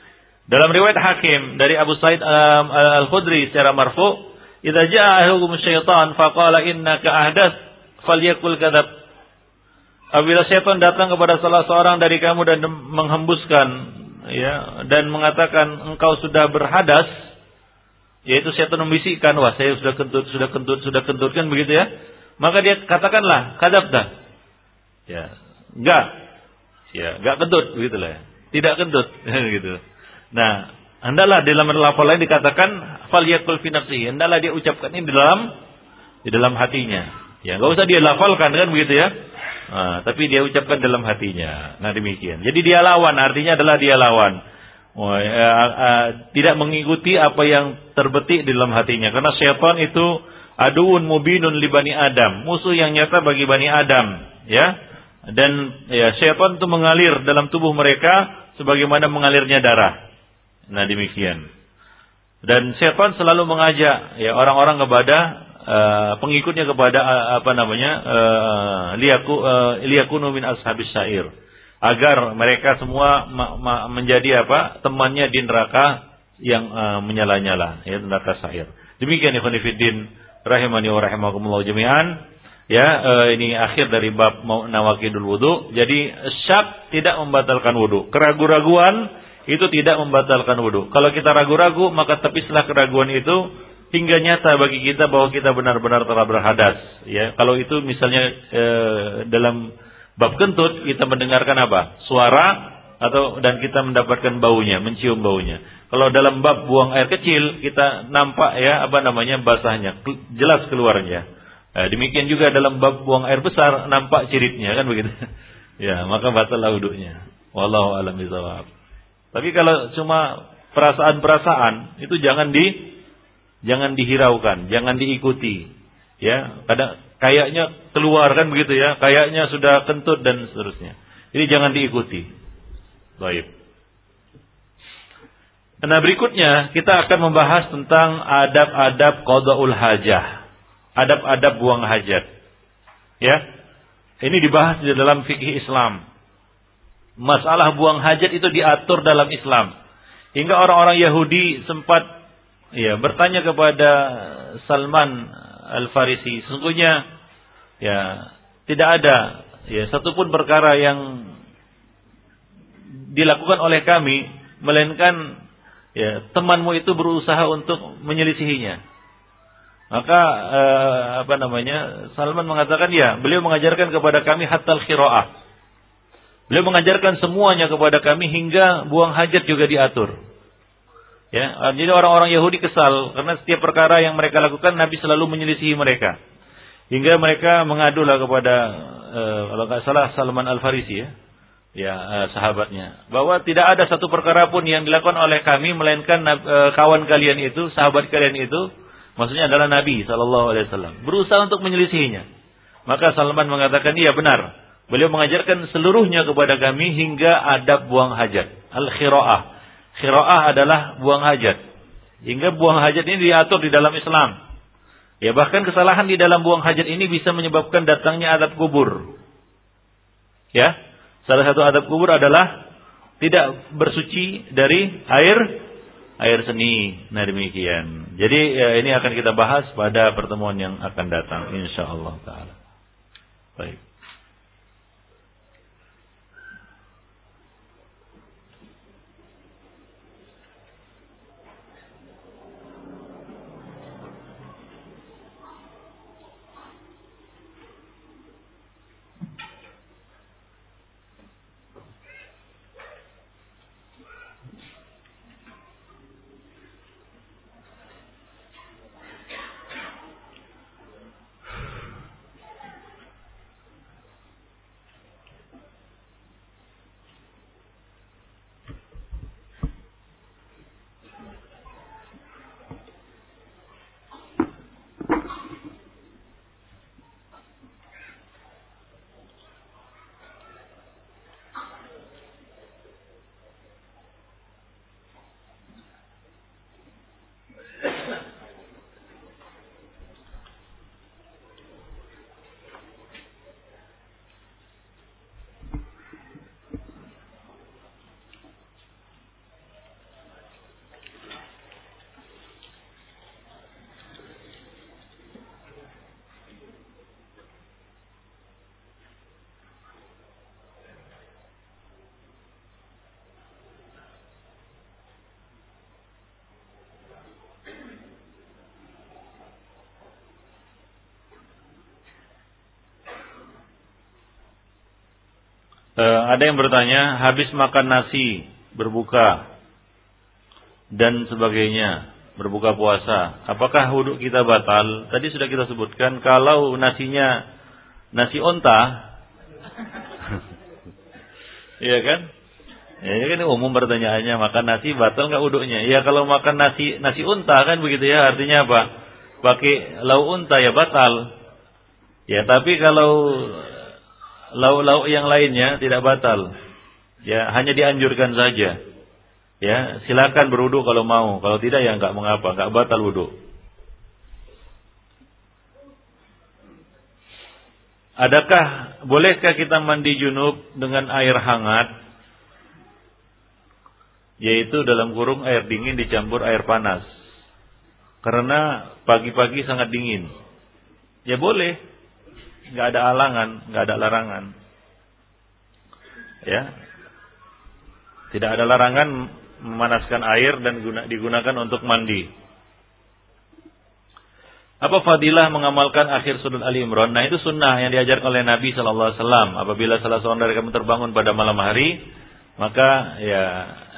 Dalam riwayat Hakim dari Abu Said um, Al-Khudri secara marfu, "Idza jaa ahadukum syaitan faqala innaka ahdath falyakul kadzab." Apabila syaitan datang kepada salah seorang dari kamu dan menghembuskan ya dan mengatakan engkau sudah berhadas, yaitu syaitan membisikkan, "Wah, saya sudah kentut, sudah kentut, sudah kentut," kan begitu ya. Maka dia katakanlah, "Kadzabta." Ya, enggak. Ya, enggak kentut begitulah. Ya. Tidak kentut <laughs> gitu. Nah, hendaklah dalam lafal lain dikatakan fal yakul fi nafsihi. Hendaklah dia ucapkan ini di dalam di dalam hatinya. Ya, enggak usah dia lafalkan kan begitu ya. Nah, tapi dia ucapkan dalam hatinya. Nah, demikian. Jadi dia lawan, artinya adalah dia lawan. Oh, ya, uh, tidak mengikuti apa yang terbetik di dalam hatinya karena syaitan itu aduun mubinun li bani Adam, musuh yang nyata bagi bani Adam, ya. Dan ya syaitan itu mengalir dalam tubuh mereka sebagaimana mengalirnya darah. Nah demikian. Dan setan selalu mengajak ya orang-orang kepada uh, pengikutnya kepada uh, apa namanya uh, liyaku uh, liyakunu min ashabis syair agar mereka semua menjadi apa temannya di neraka yang menyala-nyala ya neraka syair. Demikian ikhwan fillah rahimani wa rahimakumullah jami'an. Ya, ini akhir dari bab nawakidul wudu. Jadi syak tidak membatalkan wudu. Keraguan-raguan itu tidak membatalkan wudhu. Kalau kita ragu-ragu, maka tepislah keraguan itu hingga nyata bagi kita bahwa kita benar-benar telah berhadas. Ya, kalau itu misalnya e, dalam bab kentut kita mendengarkan apa? Suara atau dan kita mendapatkan baunya, mencium baunya. Kalau dalam bab buang air kecil kita nampak ya apa namanya basahnya, jelas keluarnya. Nah, demikian juga dalam bab buang air besar nampak ciritnya kan begitu. <laughs> ya, maka batal wudhunya. Wallahu a'lam. Tapi kalau cuma perasaan-perasaan itu jangan di jangan dihiraukan, jangan diikuti. Ya, kadang kayaknya keluar kan begitu ya, kayaknya sudah kentut dan seterusnya. Jadi jangan diikuti. Baik. Nah berikutnya kita akan membahas tentang adab-adab qadaul hajah. Adab-adab buang hajat. Ya. Ini dibahas di dalam fikih Islam. Masalah buang hajat itu diatur dalam Islam. Hingga orang-orang Yahudi sempat ya bertanya kepada Salman Al-Farisi, sesungguhnya ya tidak ada ya satupun perkara yang dilakukan oleh kami melainkan ya temanmu itu berusaha untuk menyelisihinya. Maka eh, apa namanya? Salman mengatakan ya, beliau mengajarkan kepada kami hatta al-qiraah Beliau mengajarkan semuanya kepada kami hingga buang hajat juga diatur. Ya, jadi orang-orang Yahudi kesal karena setiap perkara yang mereka lakukan Nabi selalu menyelisihi mereka. Hingga mereka mengadulah kepada uh, kalau nggak salah Salman Al Farisi ya, ya uh, sahabatnya, bahwa tidak ada satu perkara pun yang dilakukan oleh kami melainkan uh, kawan kalian itu, sahabat kalian itu, maksudnya adalah Nabi Shallallahu Alaihi Wasallam berusaha untuk menyelisihinya. Maka Salman mengatakan iya benar. Beliau mengajarkan seluruhnya kepada kami hingga adab buang hajat. Al-khira'ah. Khira'ah adalah buang hajat. Hingga buang hajat ini diatur di dalam Islam. Ya bahkan kesalahan di dalam buang hajat ini bisa menyebabkan datangnya adab kubur. Ya, salah satu adab kubur adalah tidak bersuci dari air air seni. Nah demikian. Jadi ya, ini akan kita bahas pada pertemuan yang akan datang insyaallah taala. Baik. Ada yang bertanya, habis makan nasi, berbuka, dan sebagainya, berbuka puasa, apakah wudhu kita batal? Tadi sudah kita sebutkan, kalau nasinya nasi onta, <laughs> iya kan? Ya, ini kan umum pertanyaannya, makan nasi batal nggak wudhunya? Ya kalau makan nasi nasi unta kan begitu ya, artinya apa? Pakai lauk unta ya batal. Ya, tapi kalau lauk-lauk yang lainnya tidak batal. Ya, hanya dianjurkan saja. Ya, silakan berwudu kalau mau. Kalau tidak ya enggak mengapa, enggak batal wudu. Adakah bolehkah kita mandi junub dengan air hangat? Yaitu dalam kurung air dingin dicampur air panas. Karena pagi-pagi sangat dingin. Ya boleh nggak ada alangan, nggak ada larangan. Ya, tidak ada larangan memanaskan air dan digunakan untuk mandi. Apa fadilah mengamalkan akhir surat Ali Imran? Nah itu sunnah yang diajarkan oleh Nabi Shallallahu Alaihi Wasallam. Apabila salah seorang dari kami terbangun pada malam hari, maka ya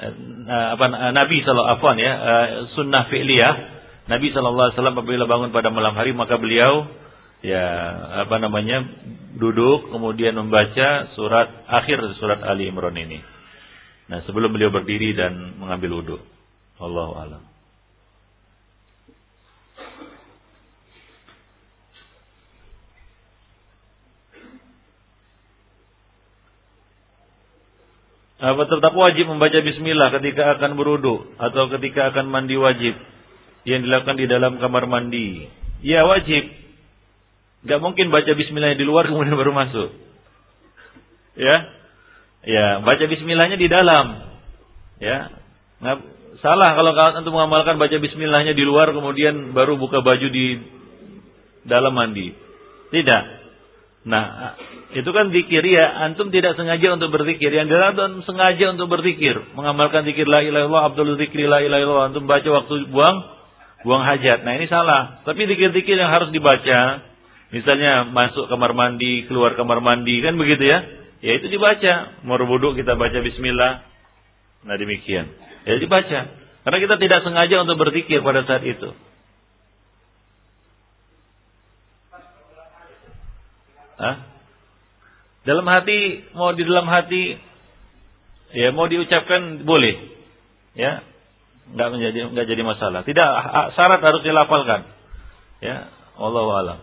eh, apa Nabi Shallallahu Alaihi ya eh, sunnah fi'liyah. Nabi Shallallahu Alaihi Wasallam apabila bangun pada malam hari maka beliau ya apa namanya duduk kemudian membaca surat akhir surat Ali Imran ini. Nah, sebelum beliau berdiri dan mengambil wudhu. Allah alam. Apa tetap wajib membaca bismillah ketika akan berwudu atau ketika akan mandi wajib yang dilakukan di dalam kamar mandi? Ya wajib. Gak mungkin baca bismillahnya di luar kemudian baru masuk. Ya. Ya, baca bismillahnya di dalam. Ya. Nggak, salah kalau untuk mengamalkan baca bismillahnya di luar kemudian baru buka baju di dalam mandi. Tidak. Nah, itu kan zikir ya. Antum tidak sengaja untuk berzikir. Yang dalam sengaja untuk berzikir. Mengamalkan zikir la ilaha illallah, abdul zikri la ilaha illallah. Antum baca waktu buang buang hajat. Nah, ini salah. Tapi zikir-zikir yang harus dibaca Misalnya masuk kamar mandi, keluar kamar mandi, kan begitu ya? Ya itu dibaca. Mau wudhu kita baca bismillah. Nah demikian. Ya dibaca. Karena kita tidak sengaja untuk berzikir pada saat itu. Hah? Dalam hati, mau di dalam hati, ya mau diucapkan boleh. Ya, nggak menjadi nggak jadi masalah. Tidak syarat harus dilafalkan. Ya, Allah alam.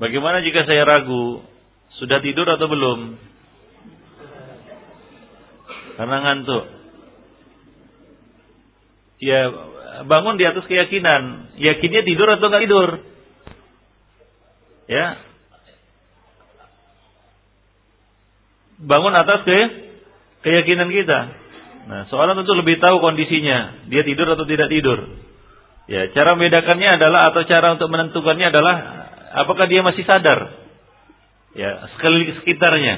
Bagaimana jika saya ragu, sudah tidur atau belum? Karena ngantuk. Ya, bangun di atas keyakinan. Yakinnya tidur atau nggak tidur? Ya. Bangun atas ke keyakinan kita. Nah, soalnya tentu lebih tahu kondisinya. Dia tidur atau tidak tidur. Ya, cara membedakannya adalah atau cara untuk menentukannya adalah apakah dia masih sadar? Ya, sekali sekitarnya.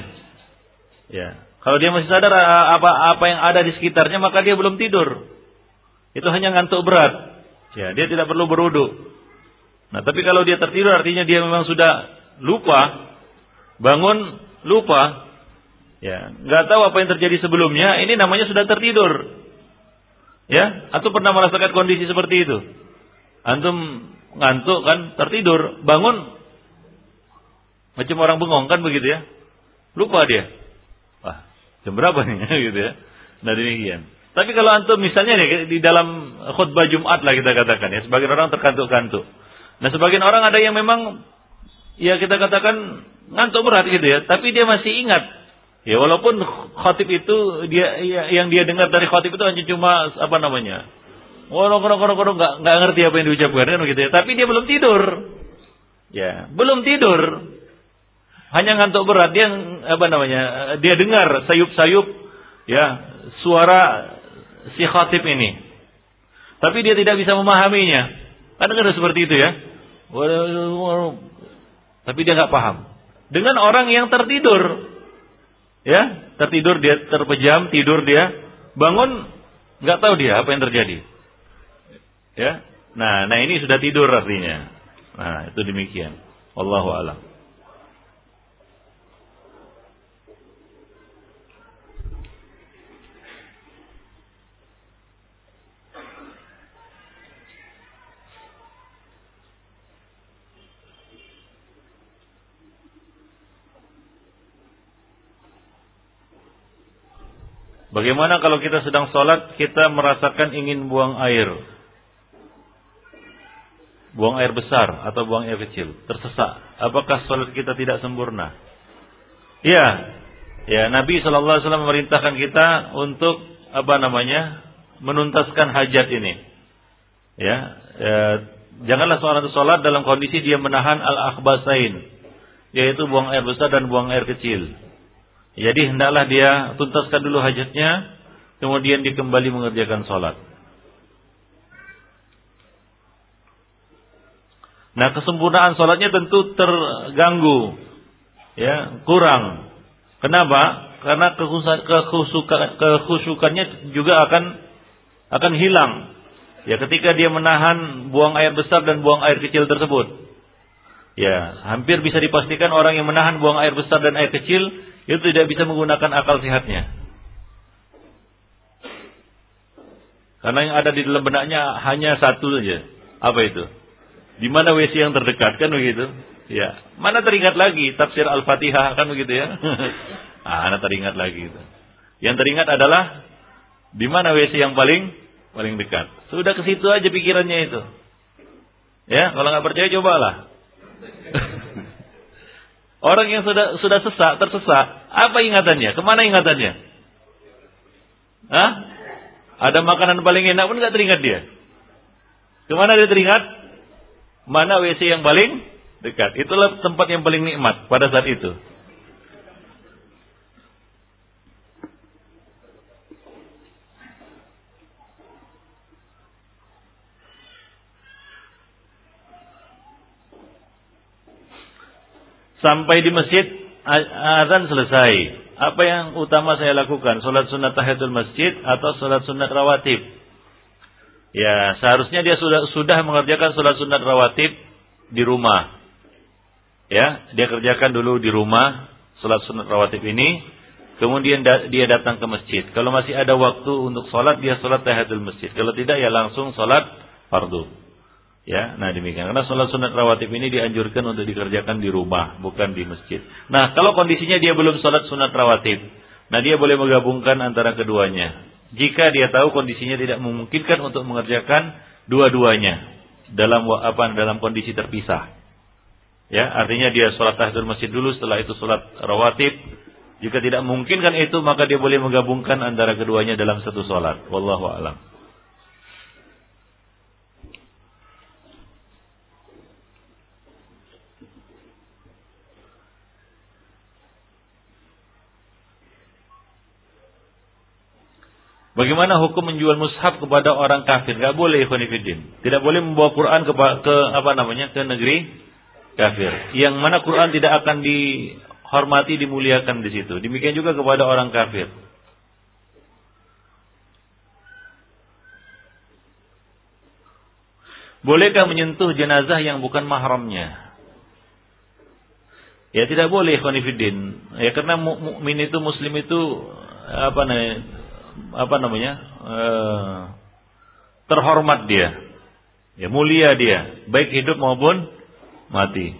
Ya. Kalau dia masih sadar apa apa yang ada di sekitarnya maka dia belum tidur. Itu hanya ngantuk berat. Ya, dia tidak perlu berwudu. Nah, tapi kalau dia tertidur artinya dia memang sudah lupa, bangun lupa, ya, nggak tahu apa yang terjadi sebelumnya. Ini namanya sudah tertidur. Ya, atau pernah merasakan kondisi seperti itu? Antum ngantuk kan, tertidur, bangun macam orang bengong kan begitu ya. Lupa dia. Wah, jam berapa nih <laughs> gitu ya. Nah demikian. Tapi kalau antum misalnya nih di dalam khutbah Jumat lah kita katakan ya, sebagian orang terkantuk-kantuk. Nah sebagian orang ada yang memang ya kita katakan ngantuk berat gitu ya, tapi dia masih ingat. Ya walaupun khotib itu dia ya, yang dia dengar dari khotib itu hanya cuma apa namanya Korong nggak ngerti apa yang diucapkan kan begitu ya. Tapi dia belum tidur. Ya, belum tidur. Hanya ngantuk berat dia apa namanya? Dia dengar sayup-sayup ya suara si khatib ini. Tapi dia tidak bisa memahaminya. Kadang-kadang seperti itu ya. Tapi dia nggak paham. Dengan orang yang tertidur, ya tertidur dia terpejam, tidur dia, bangun nggak tahu dia apa yang terjadi. Ya. Nah, nah ini sudah tidur artinya. Nah, itu demikian. Wallahu alam. Bagaimana kalau kita sedang sholat, kita merasakan ingin buang air? Buang air besar atau buang air kecil? Tersesak. Apakah sholat kita tidak sempurna? Ya, ya Nabi Wasallam memerintahkan kita untuk apa namanya menuntaskan hajat ini. Ya, ya janganlah seorang itu sholat dalam kondisi dia menahan al akhbasain, yaitu buang air besar dan buang air kecil. Jadi hendaklah dia tuntaskan dulu hajatnya, kemudian dia kembali mengerjakan sholat. Nah kesempurnaan sholatnya tentu terganggu, ya kurang. Kenapa? Karena kekhusukannya juga akan akan hilang. Ya ketika dia menahan buang air besar dan buang air kecil tersebut. Ya, hampir bisa dipastikan orang yang menahan buang air besar dan air kecil itu tidak bisa menggunakan akal sehatnya. Karena yang ada di dalam benaknya hanya satu saja. Apa itu? Di mana WC yang terdekat kan begitu? Ya. Mana teringat lagi tafsir Al-Fatihah kan begitu ya? <laughs> ah, anda teringat lagi itu. Yang teringat adalah di mana WC yang paling paling dekat. Sudah ke situ aja pikirannya itu. Ya, kalau nggak percaya cobalah. <laughs> Orang yang sudah sudah sesak, tersesat, apa ingatannya? Ke mana ingatannya? Hah? Ada makanan paling enak pun nggak teringat dia. Ke mana dia teringat? Mana WC yang paling dekat? Itulah tempat yang paling nikmat pada saat itu. Sampai di masjid azan selesai. Apa yang utama saya lakukan? Salat sunat tahiyatul masjid atau salat sunat rawatib? Ya, seharusnya dia sudah sudah mengerjakan salat sunat rawatib di rumah. Ya, dia kerjakan dulu di rumah salat sunat rawatib ini, kemudian dia datang ke masjid. Kalau masih ada waktu untuk salat, dia salat tahiyatul masjid. Kalau tidak ya langsung salat fardu. Ya, nah demikian. Karena sholat sunat rawatib ini dianjurkan untuk dikerjakan di rumah, bukan di masjid. Nah, kalau kondisinya dia belum sholat sunat rawatib, nah dia boleh menggabungkan antara keduanya. Jika dia tahu kondisinya tidak memungkinkan untuk mengerjakan dua-duanya dalam apa dalam kondisi terpisah. Ya, artinya dia sholat tahiyatul masjid dulu, setelah itu sholat rawatib. Jika tidak memungkinkan itu, maka dia boleh menggabungkan antara keduanya dalam satu sholat. Wallahu a'lam. Bagaimana hukum menjual mushaf kepada orang kafir? Gak boleh ikhwanifidin. Tidak boleh membawa Quran ke, ke apa namanya ke negeri kafir. Yang mana Quran tidak akan dihormati, dimuliakan di situ. Demikian juga kepada orang kafir. Bolehkah menyentuh jenazah yang bukan mahramnya? Ya tidak boleh ikhwanifidin. Ya karena mukmin itu muslim itu apa namanya apa namanya uh, terhormat dia, ya mulia dia, baik hidup maupun mati.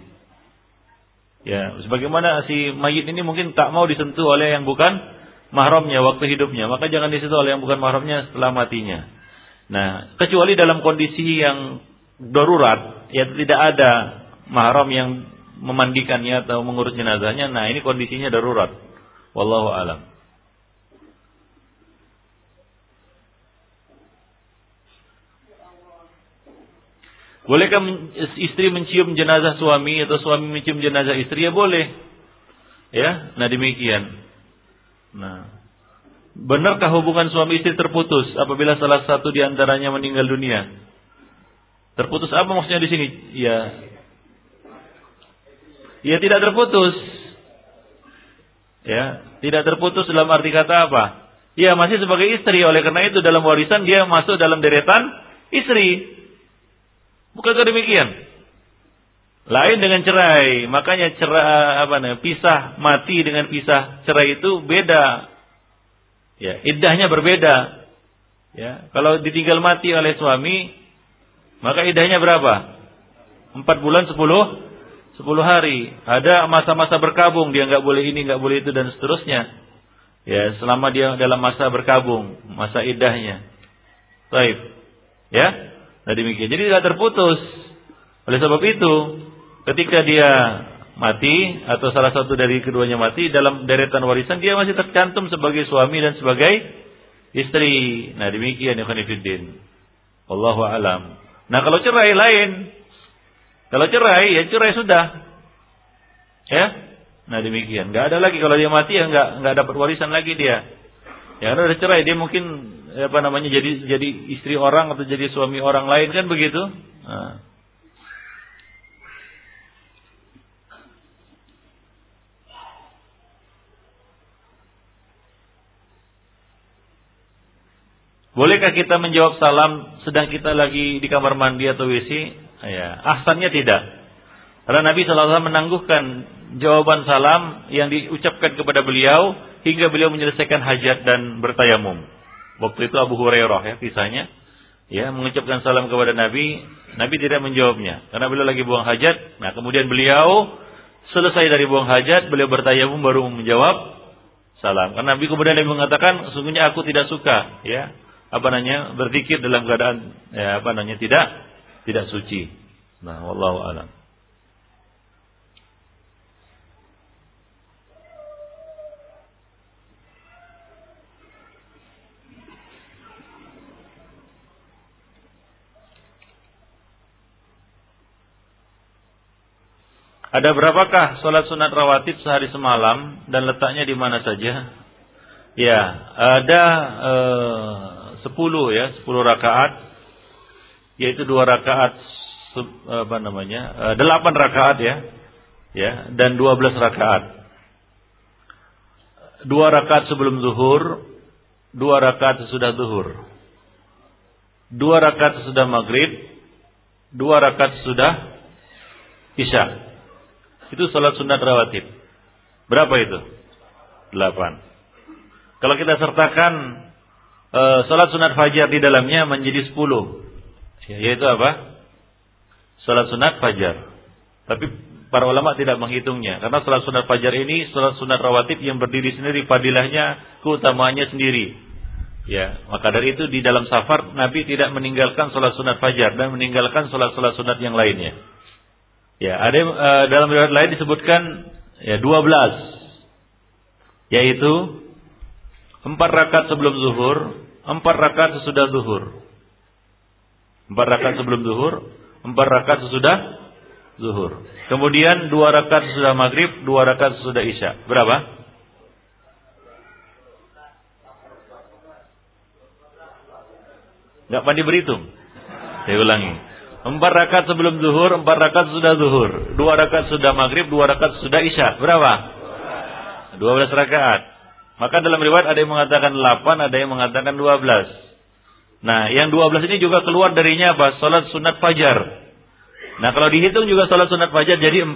Ya, sebagaimana si mayit ini mungkin tak mau disentuh oleh yang bukan mahramnya waktu hidupnya, maka jangan disentuh oleh yang bukan mahramnya setelah matinya. Nah, kecuali dalam kondisi yang darurat, ya tidak ada mahram yang memandikannya atau mengurus jenazahnya, nah ini kondisinya darurat. Wallahu alam. Bolehkah istri mencium jenazah suami atau suami mencium jenazah istri? Ya boleh. Ya, nah demikian. Nah, benarkah hubungan suami istri terputus apabila salah satu di antaranya meninggal dunia? Terputus apa maksudnya di sini? Ya, ya tidak terputus. Ya, tidak terputus dalam arti kata apa? Ya, masih sebagai istri. Oleh karena itu dalam warisan dia masuk dalam deretan istri. Bukankah demikian? Lain dengan cerai. Makanya cerai apa namanya? Pisah mati dengan pisah cerai itu beda. Ya, iddahnya berbeda. Ya, kalau ditinggal mati oleh suami, maka iddahnya berapa? Empat bulan sepuluh sepuluh hari. Ada masa-masa berkabung, dia nggak boleh ini, nggak boleh itu dan seterusnya. Ya, selama dia dalam masa berkabung, masa idahnya. Baik. Ya. Nah demikian. Jadi tidak terputus. Oleh sebab itu, ketika dia mati atau salah satu dari keduanya mati dalam deretan warisan dia masih tercantum sebagai suami dan sebagai istri. Nah demikian ya Khanifuddin. Allahu alam. Nah kalau cerai lain, kalau cerai, ya cerai sudah. Ya. Nah demikian. Gak ada lagi kalau dia mati ya nggak nggak dapat warisan lagi dia. Ya karena udah cerai dia mungkin apa namanya jadi jadi istri orang atau jadi suami orang lain kan begitu. Nah. Bolehkah kita menjawab salam sedang kita lagi di kamar mandi atau WC? Ya, ahsannya tidak. Karena Nabi SAW menangguhkan jawaban salam yang diucapkan kepada beliau hingga beliau menyelesaikan hajat dan bertayamum. Waktu itu Abu Hurairah ya kisahnya, ya mengucapkan salam kepada Nabi, Nabi tidak menjawabnya karena beliau lagi buang hajat. Nah kemudian beliau selesai dari buang hajat, beliau bertayamum baru menjawab salam. Karena Nabi kemudian Nabi mengatakan, sesungguhnya aku tidak suka, ya apa namanya berzikir dalam keadaan ya apa namanya tidak tidak suci. Nah, wallahu alam. Ada berapakah sholat sunat rawatib sehari semalam dan letaknya di mana saja? Ya, ada eh, sepuluh ya, sepuluh rakaat yaitu dua rakaat apa namanya eh, delapan rakaat ya ya dan dua belas rakaat. Dua rakaat sebelum zuhur dua rakaat sesudah zuhur. Dua rakaat sesudah maghrib dua rakaat sesudah isya itu salat sunat rawatib berapa itu delapan kalau kita sertakan uh, salat sunat fajar di dalamnya menjadi sepuluh Ya, yaitu apa? Salat sunat fajar. Tapi para ulama tidak menghitungnya karena salat sunat fajar ini salat sunat rawatib yang berdiri sendiri fadilahnya keutamaannya sendiri. Ya, maka dari itu di dalam safar Nabi tidak meninggalkan salat sunat fajar dan meninggalkan salat-salat sunat yang lainnya. Ya, ada uh, dalam riwayat lain disebutkan ya 12 yaitu empat rakaat sebelum zuhur, empat rakaat sesudah zuhur. Empat rakaat sebelum zuhur, empat rakaat sesudah zuhur. Kemudian dua rakaat sesudah maghrib, dua rakaat sesudah isya. Berapa? Gak pandai berhitung. Saya ulangi. Empat rakaat sebelum zuhur, empat rakaat sudah zuhur. Dua rakaat sudah maghrib, dua rakaat sudah isya. Berapa? Dua belas rakaat. Maka dalam riwayat ada yang mengatakan delapan, ada yang mengatakan dua belas. Nah, yang 12 ini juga keluar darinya apa? Salat sunat fajar. Nah, kalau dihitung juga salat sunat fajar jadi 4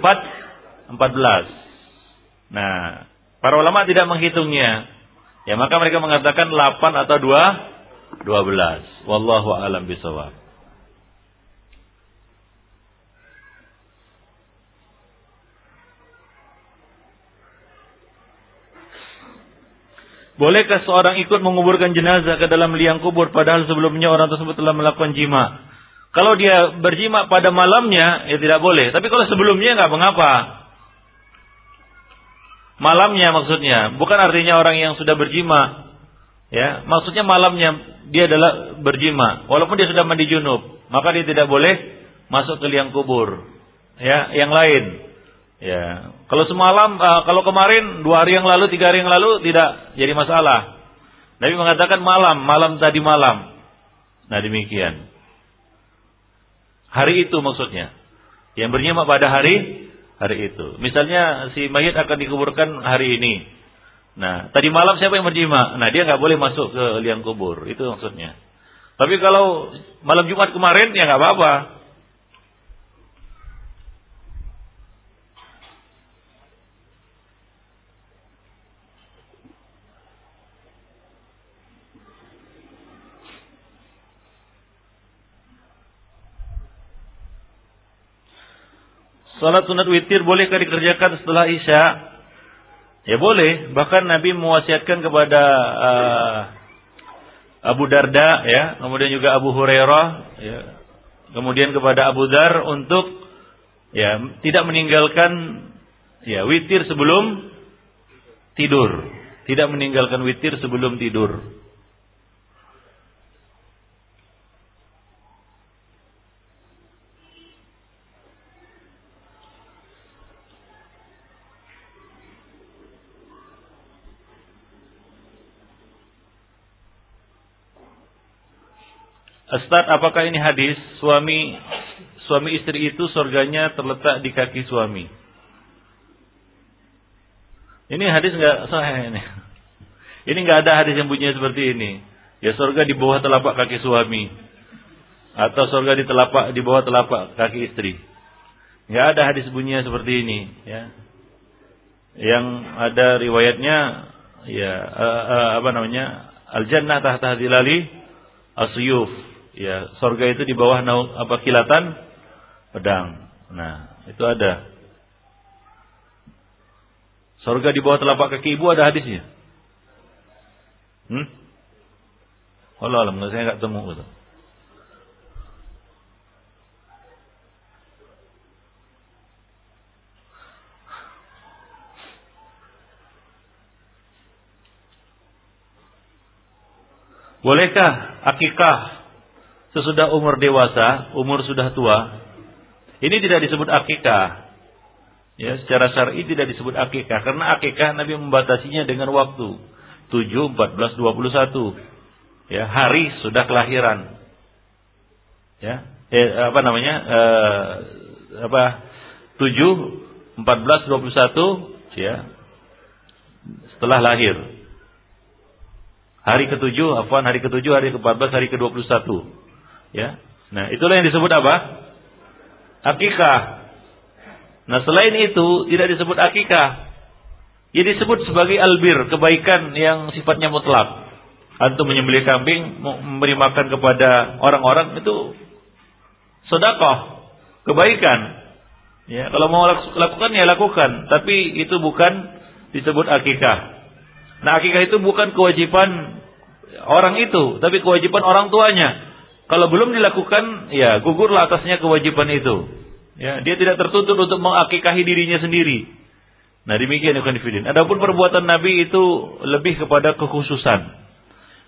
14. Nah, para ulama tidak menghitungnya. Ya, maka mereka mengatakan 8 atau 2 12. Wallahu alam bisawab. Bolehkah seorang ikut menguburkan jenazah ke dalam liang kubur padahal sebelumnya orang tersebut telah melakukan jima? Kalau dia berjima pada malamnya, ya tidak boleh. Tapi kalau sebelumnya nggak mengapa. Malamnya maksudnya, bukan artinya orang yang sudah berjima. Ya, maksudnya malamnya dia adalah berjima, walaupun dia sudah mandi junub, maka dia tidak boleh masuk ke liang kubur. Ya, yang lain. Ya, kalau semalam, uh, kalau kemarin dua hari yang lalu, tiga hari yang lalu tidak jadi masalah. Nabi mengatakan malam, malam tadi malam. Nah demikian. Hari itu maksudnya. Yang bernyimak pada hari hari itu. Misalnya si mayit akan dikuburkan hari ini. Nah, tadi malam siapa yang berjima? Nah, dia nggak boleh masuk ke liang kubur. Itu maksudnya. Tapi kalau malam Jumat kemarin ya nggak apa-apa. Salat sunat witir bolehkah dikerjakan setelah Isya? Ya boleh, bahkan Nabi mewasiatkan kepada uh, Abu Darda ya, kemudian juga Abu Hurairah ya, kemudian kepada Abu Dar untuk ya tidak meninggalkan ya witir sebelum tidur, tidak meninggalkan witir sebelum tidur. Ustaz, apakah ini hadis suami suami istri itu surganya terletak di kaki suami? Ini hadis nggak sahih ini. <laughs> Ini nggak ada hadis yang bunyinya seperti ini. Ya surga di bawah telapak kaki suami atau surga di telapak di bawah telapak kaki istri. Nggak ada hadis bunyinya seperti ini. Ya. Yang ada riwayatnya ya uh, uh, apa namanya al jannah tahta hilali asyuf ya sorga itu di bawah naung apa kilatan pedang. Nah, itu ada. Sorga di bawah telapak kaki ibu ada hadisnya. Hmm? Allah alam, saya nggak temu gitu. Bolehkah akikah sesudah umur dewasa, umur sudah tua, ini tidak disebut akikah. Ya, secara syar'i tidak disebut akikah karena akikah Nabi membatasinya dengan waktu 7, 14, 21. Ya, hari sudah kelahiran. Ya, eh, apa namanya? Eh, apa 7, 14, 21 ya. Setelah lahir. Hari ketujuh, afwan hari ketujuh, hari ke-14, hari ke-21. Ya. Nah, itulah yang disebut apa? Akikah. Nah, selain itu tidak disebut akikah. Ia disebut sebagai albir, kebaikan yang sifatnya mutlak. Antum menyembelih kambing, memberi makan kepada orang-orang itu sedekah, kebaikan. Ya, kalau mau lakukan ya lakukan, tapi itu bukan disebut akikah. Nah, akikah itu bukan kewajiban orang itu, tapi kewajiban orang tuanya. Kalau belum dilakukan, ya gugurlah atasnya kewajiban itu. Ya, dia tidak tertuntut untuk mengakikahi dirinya sendiri. Nah demikian konfidin. Adapun perbuatan Nabi itu lebih kepada kekhususan,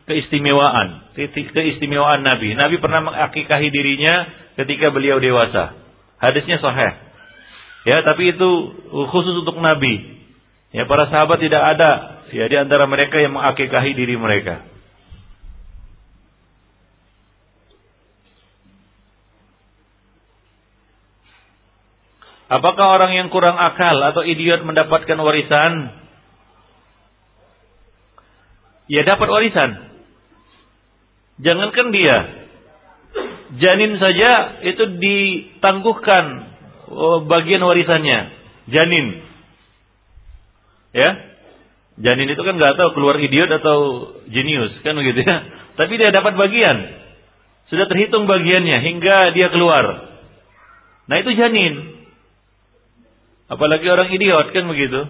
keistimewaan, keistimewaan Nabi. Nabi pernah mengakikahi dirinya ketika beliau dewasa. Hadisnya sahih. Ya, tapi itu khusus untuk Nabi. Ya, para sahabat tidak ada ya di antara mereka yang mengakikahi diri mereka. Apakah orang yang kurang akal atau idiot mendapatkan warisan? Ya dapat warisan. Jangankan dia. Janin saja itu ditangguhkan oh, bagian warisannya. Janin. Ya. Janin itu kan nggak tahu keluar idiot atau jenius kan begitu ya. Tapi dia dapat bagian. Sudah terhitung bagiannya hingga dia keluar. Nah itu janin. Apalagi orang idiot kan begitu.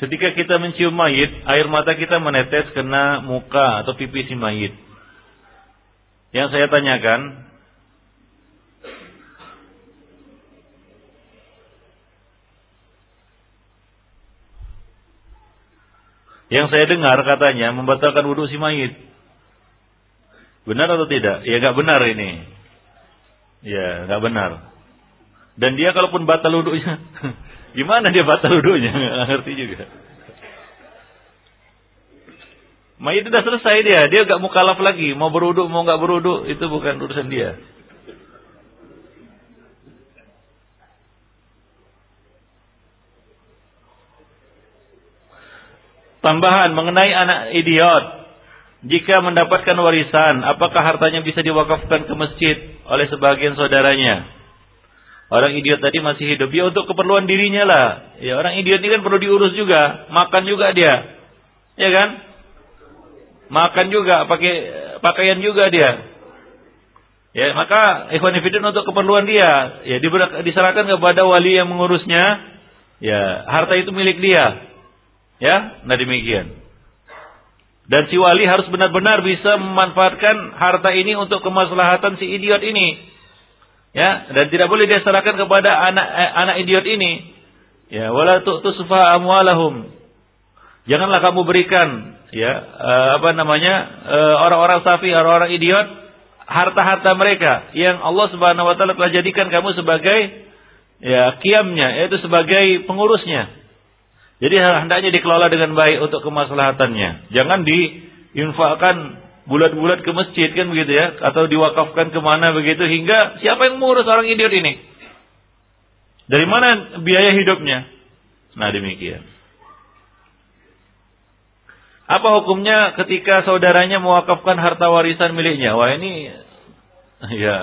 Ketika kita mencium mayit, air mata kita menetes kena muka atau pipi si mayit. Yang saya tanyakan, Yang saya dengar katanya membatalkan wudhu si mayit. Benar atau tidak? Ya nggak benar ini. Ya nggak benar. Dan dia kalaupun batal wudhunya, <laughs> gimana dia batal wudhunya? Nggak ngerti juga. Mayit sudah selesai dia, dia gak mukalaf lagi, mau beruduk mau gak beruduk itu bukan urusan dia. Tambahan mengenai anak idiot. Jika mendapatkan warisan, apakah hartanya bisa diwakafkan ke masjid oleh sebagian saudaranya? Orang idiot tadi masih hidup. Ya untuk keperluan dirinya lah. Ya orang idiot ini kan perlu diurus juga. Makan juga dia. Ya kan? Makan juga, pakai pakaian juga dia. Ya, maka ikhwan fillah untuk keperluan dia, ya diserahkan kepada wali yang mengurusnya. Ya, harta itu milik dia. Ya, nah demikian. Dan si wali harus benar-benar bisa memanfaatkan harta ini untuk kemaslahatan si idiot ini. Ya, dan tidak boleh dia serahkan kepada anak eh, anak idiot ini. Ya, wala tu'tusufa amwalahum. Janganlah kamu berikan ya uh, apa namanya uh, orang-orang safi, orang-orang idiot harta-harta mereka yang Allah Subhanahu wa taala telah jadikan kamu sebagai ya kiamnya yaitu sebagai pengurusnya. Jadi hendaknya dikelola dengan baik untuk kemaslahatannya. Jangan diinfakkan bulat-bulat ke masjid kan begitu ya. Atau diwakafkan ke mana begitu. Hingga siapa yang mengurus orang idiot ini? Dari mana biaya hidupnya? Nah demikian. Apa hukumnya ketika saudaranya mewakafkan harta warisan miliknya? Wah ini <laughs> ya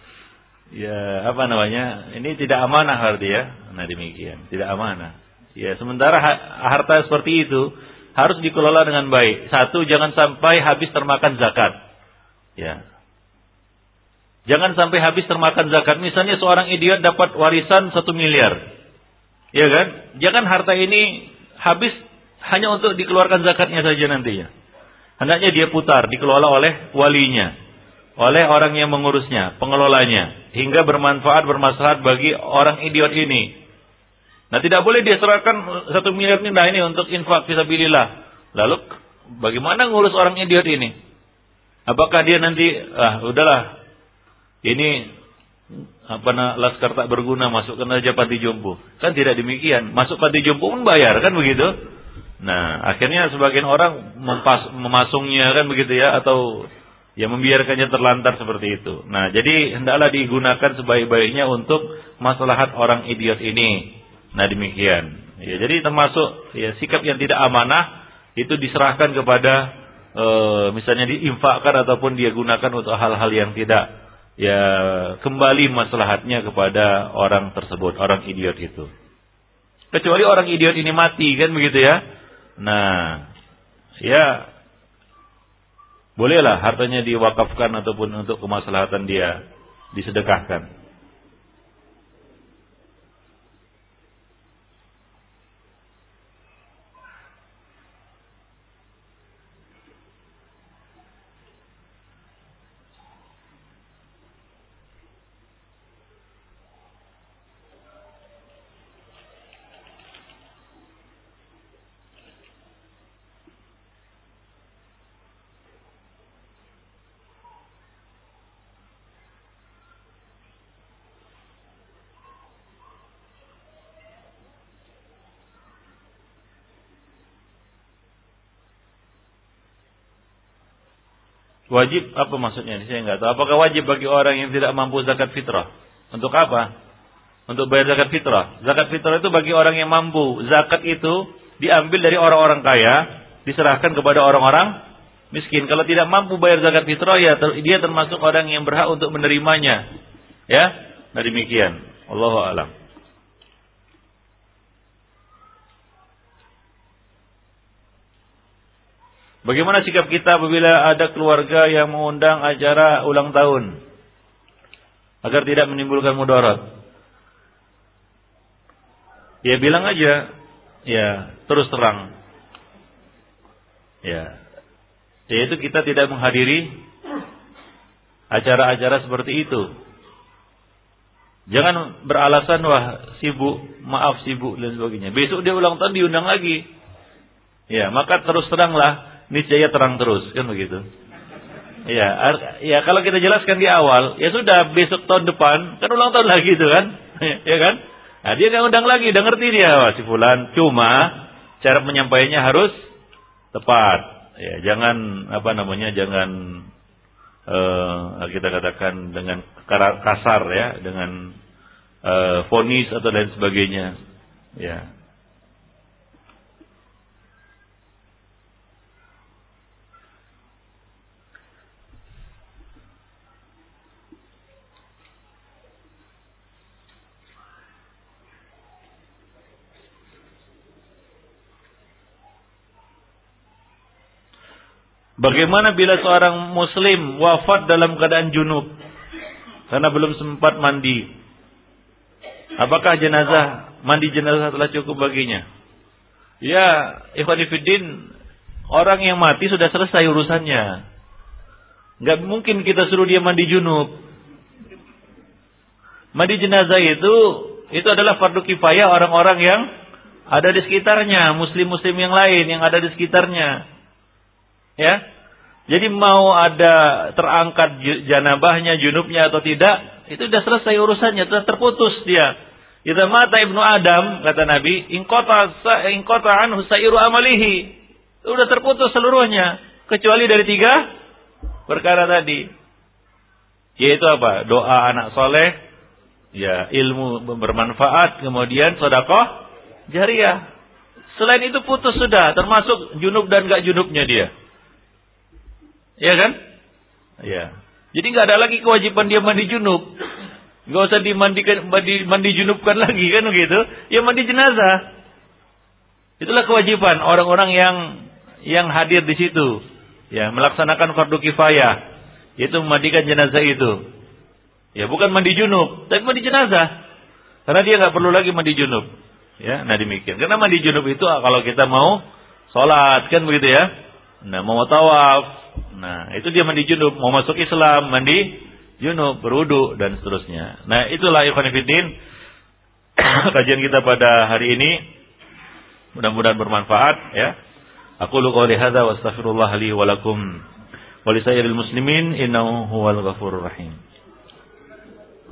<laughs> ya apa namanya? Ini tidak amanah berarti ya. Nah demikian, tidak amanah. Ya, sementara harta seperti itu harus dikelola dengan baik. Satu, jangan sampai habis termakan zakat. Ya. Jangan sampai habis termakan zakat. Misalnya seorang idiot dapat warisan satu miliar. Ya kan? Jangan harta ini habis hanya untuk dikeluarkan zakatnya saja nantinya. Hendaknya dia putar, dikelola oleh walinya. Oleh orang yang mengurusnya, pengelolanya. Hingga bermanfaat, bermaslahat bagi orang idiot ini. Nah tidak boleh dia serahkan satu miliar ini, nah ini untuk infak fisabilillah. Lalu bagaimana ngurus orang idiot ini? Apakah dia nanti ah udahlah ini apa nak laskar tak berguna masukkan aja panti jompo. Kan tidak demikian. Masuk panti jompo pun bayar kan begitu. Nah, akhirnya sebagian orang mempas, memasungnya kan begitu ya atau ya membiarkannya terlantar seperti itu. Nah, jadi hendaklah digunakan sebaik-baiknya untuk maslahat orang idiot ini. Nah demikian. Ya, jadi termasuk ya, sikap yang tidak amanah itu diserahkan kepada e, misalnya diinfakkan ataupun dia gunakan untuk hal-hal yang tidak ya kembali maslahatnya kepada orang tersebut, orang idiot itu. Kecuali orang idiot ini mati kan begitu ya. Nah, ya bolehlah hartanya diwakafkan ataupun untuk kemaslahatan dia disedekahkan. Wajib apa maksudnya? Saya nggak tahu. Apakah wajib bagi orang yang tidak mampu zakat fitrah? Untuk apa? Untuk bayar zakat fitrah. Zakat fitrah itu bagi orang yang mampu. Zakat itu diambil dari orang-orang kaya, diserahkan kepada orang-orang miskin. Kalau tidak mampu bayar zakat fitrah, ya dia termasuk orang yang berhak untuk menerimanya. Ya, nah demikian. Allahu a'lam. Bagaimana sikap kita apabila ada keluarga yang mengundang acara ulang tahun agar tidak menimbulkan mudarat? Ya bilang aja, ya terus terang. Ya, yaitu kita tidak menghadiri acara-acara seperti itu. Jangan beralasan wah sibuk, maaf sibuk dan sebagainya. Besok dia ulang tahun diundang lagi. Ya, maka terus teranglah niscaya terang terus kan begitu. Ya, ya kalau kita jelaskan di awal, ya sudah besok tahun depan kan ulang tahun lagi itu kan. <laughs> ya kan? Nah, dia nggak undang lagi, udah ngerti dia, Wah, si fulan. Cuma cara menyampaikannya harus tepat. Ya, jangan apa namanya, jangan uh, kita katakan dengan kasar ya, dengan uh, fonis atau lain sebagainya. Ya. Bagaimana bila seorang muslim wafat dalam keadaan junub karena belum sempat mandi? Apakah jenazah mandi jenazah telah cukup baginya? Ya, ikhwanifiddin, orang yang mati sudah selesai urusannya. Gak mungkin kita suruh dia mandi junub. Mandi jenazah itu itu adalah fardu kifayah orang-orang yang ada di sekitarnya, muslim-muslim yang lain yang ada di sekitarnya. Ya. Jadi mau ada terangkat janabahnya, junubnya atau tidak, itu sudah selesai urusannya, sudah terputus dia. Kita mata ibnu Adam, kata Nabi, ingkota ingkota anhu sairu amalihi. Sudah terputus seluruhnya, kecuali dari tiga perkara tadi. Yaitu apa? Doa anak soleh, ya ilmu bermanfaat, kemudian sodakoh jariah. Selain itu putus sudah, termasuk junub dan gak junubnya dia. Iya kan? Iya. Jadi nggak ada lagi kewajiban dia mandi junub. Nggak usah dimandikan mandi, mandi junubkan lagi kan begitu. Ya mandi jenazah. Itulah kewajiban orang-orang yang yang hadir di situ. Ya, melaksanakan fardu kifayah. Yaitu memandikan jenazah itu. Ya, bukan mandi junub, tapi mandi jenazah. Karena dia nggak perlu lagi mandi junub. Ya, nah demikian. Karena mandi junub itu kalau kita mau sholat kan begitu ya. Nah, mau tawaf, Nah, itu dia mandi junub, mau masuk Islam, mandi junub, berudu dan seterusnya. Nah, itulah ikhwan fillah <coughs> kajian kita pada hari ini. Mudah-mudahan bermanfaat ya. Aku lu qouli hadza wa astaghfirullah li wa lakum wa li muslimin innahu huwal ghafurur rahim.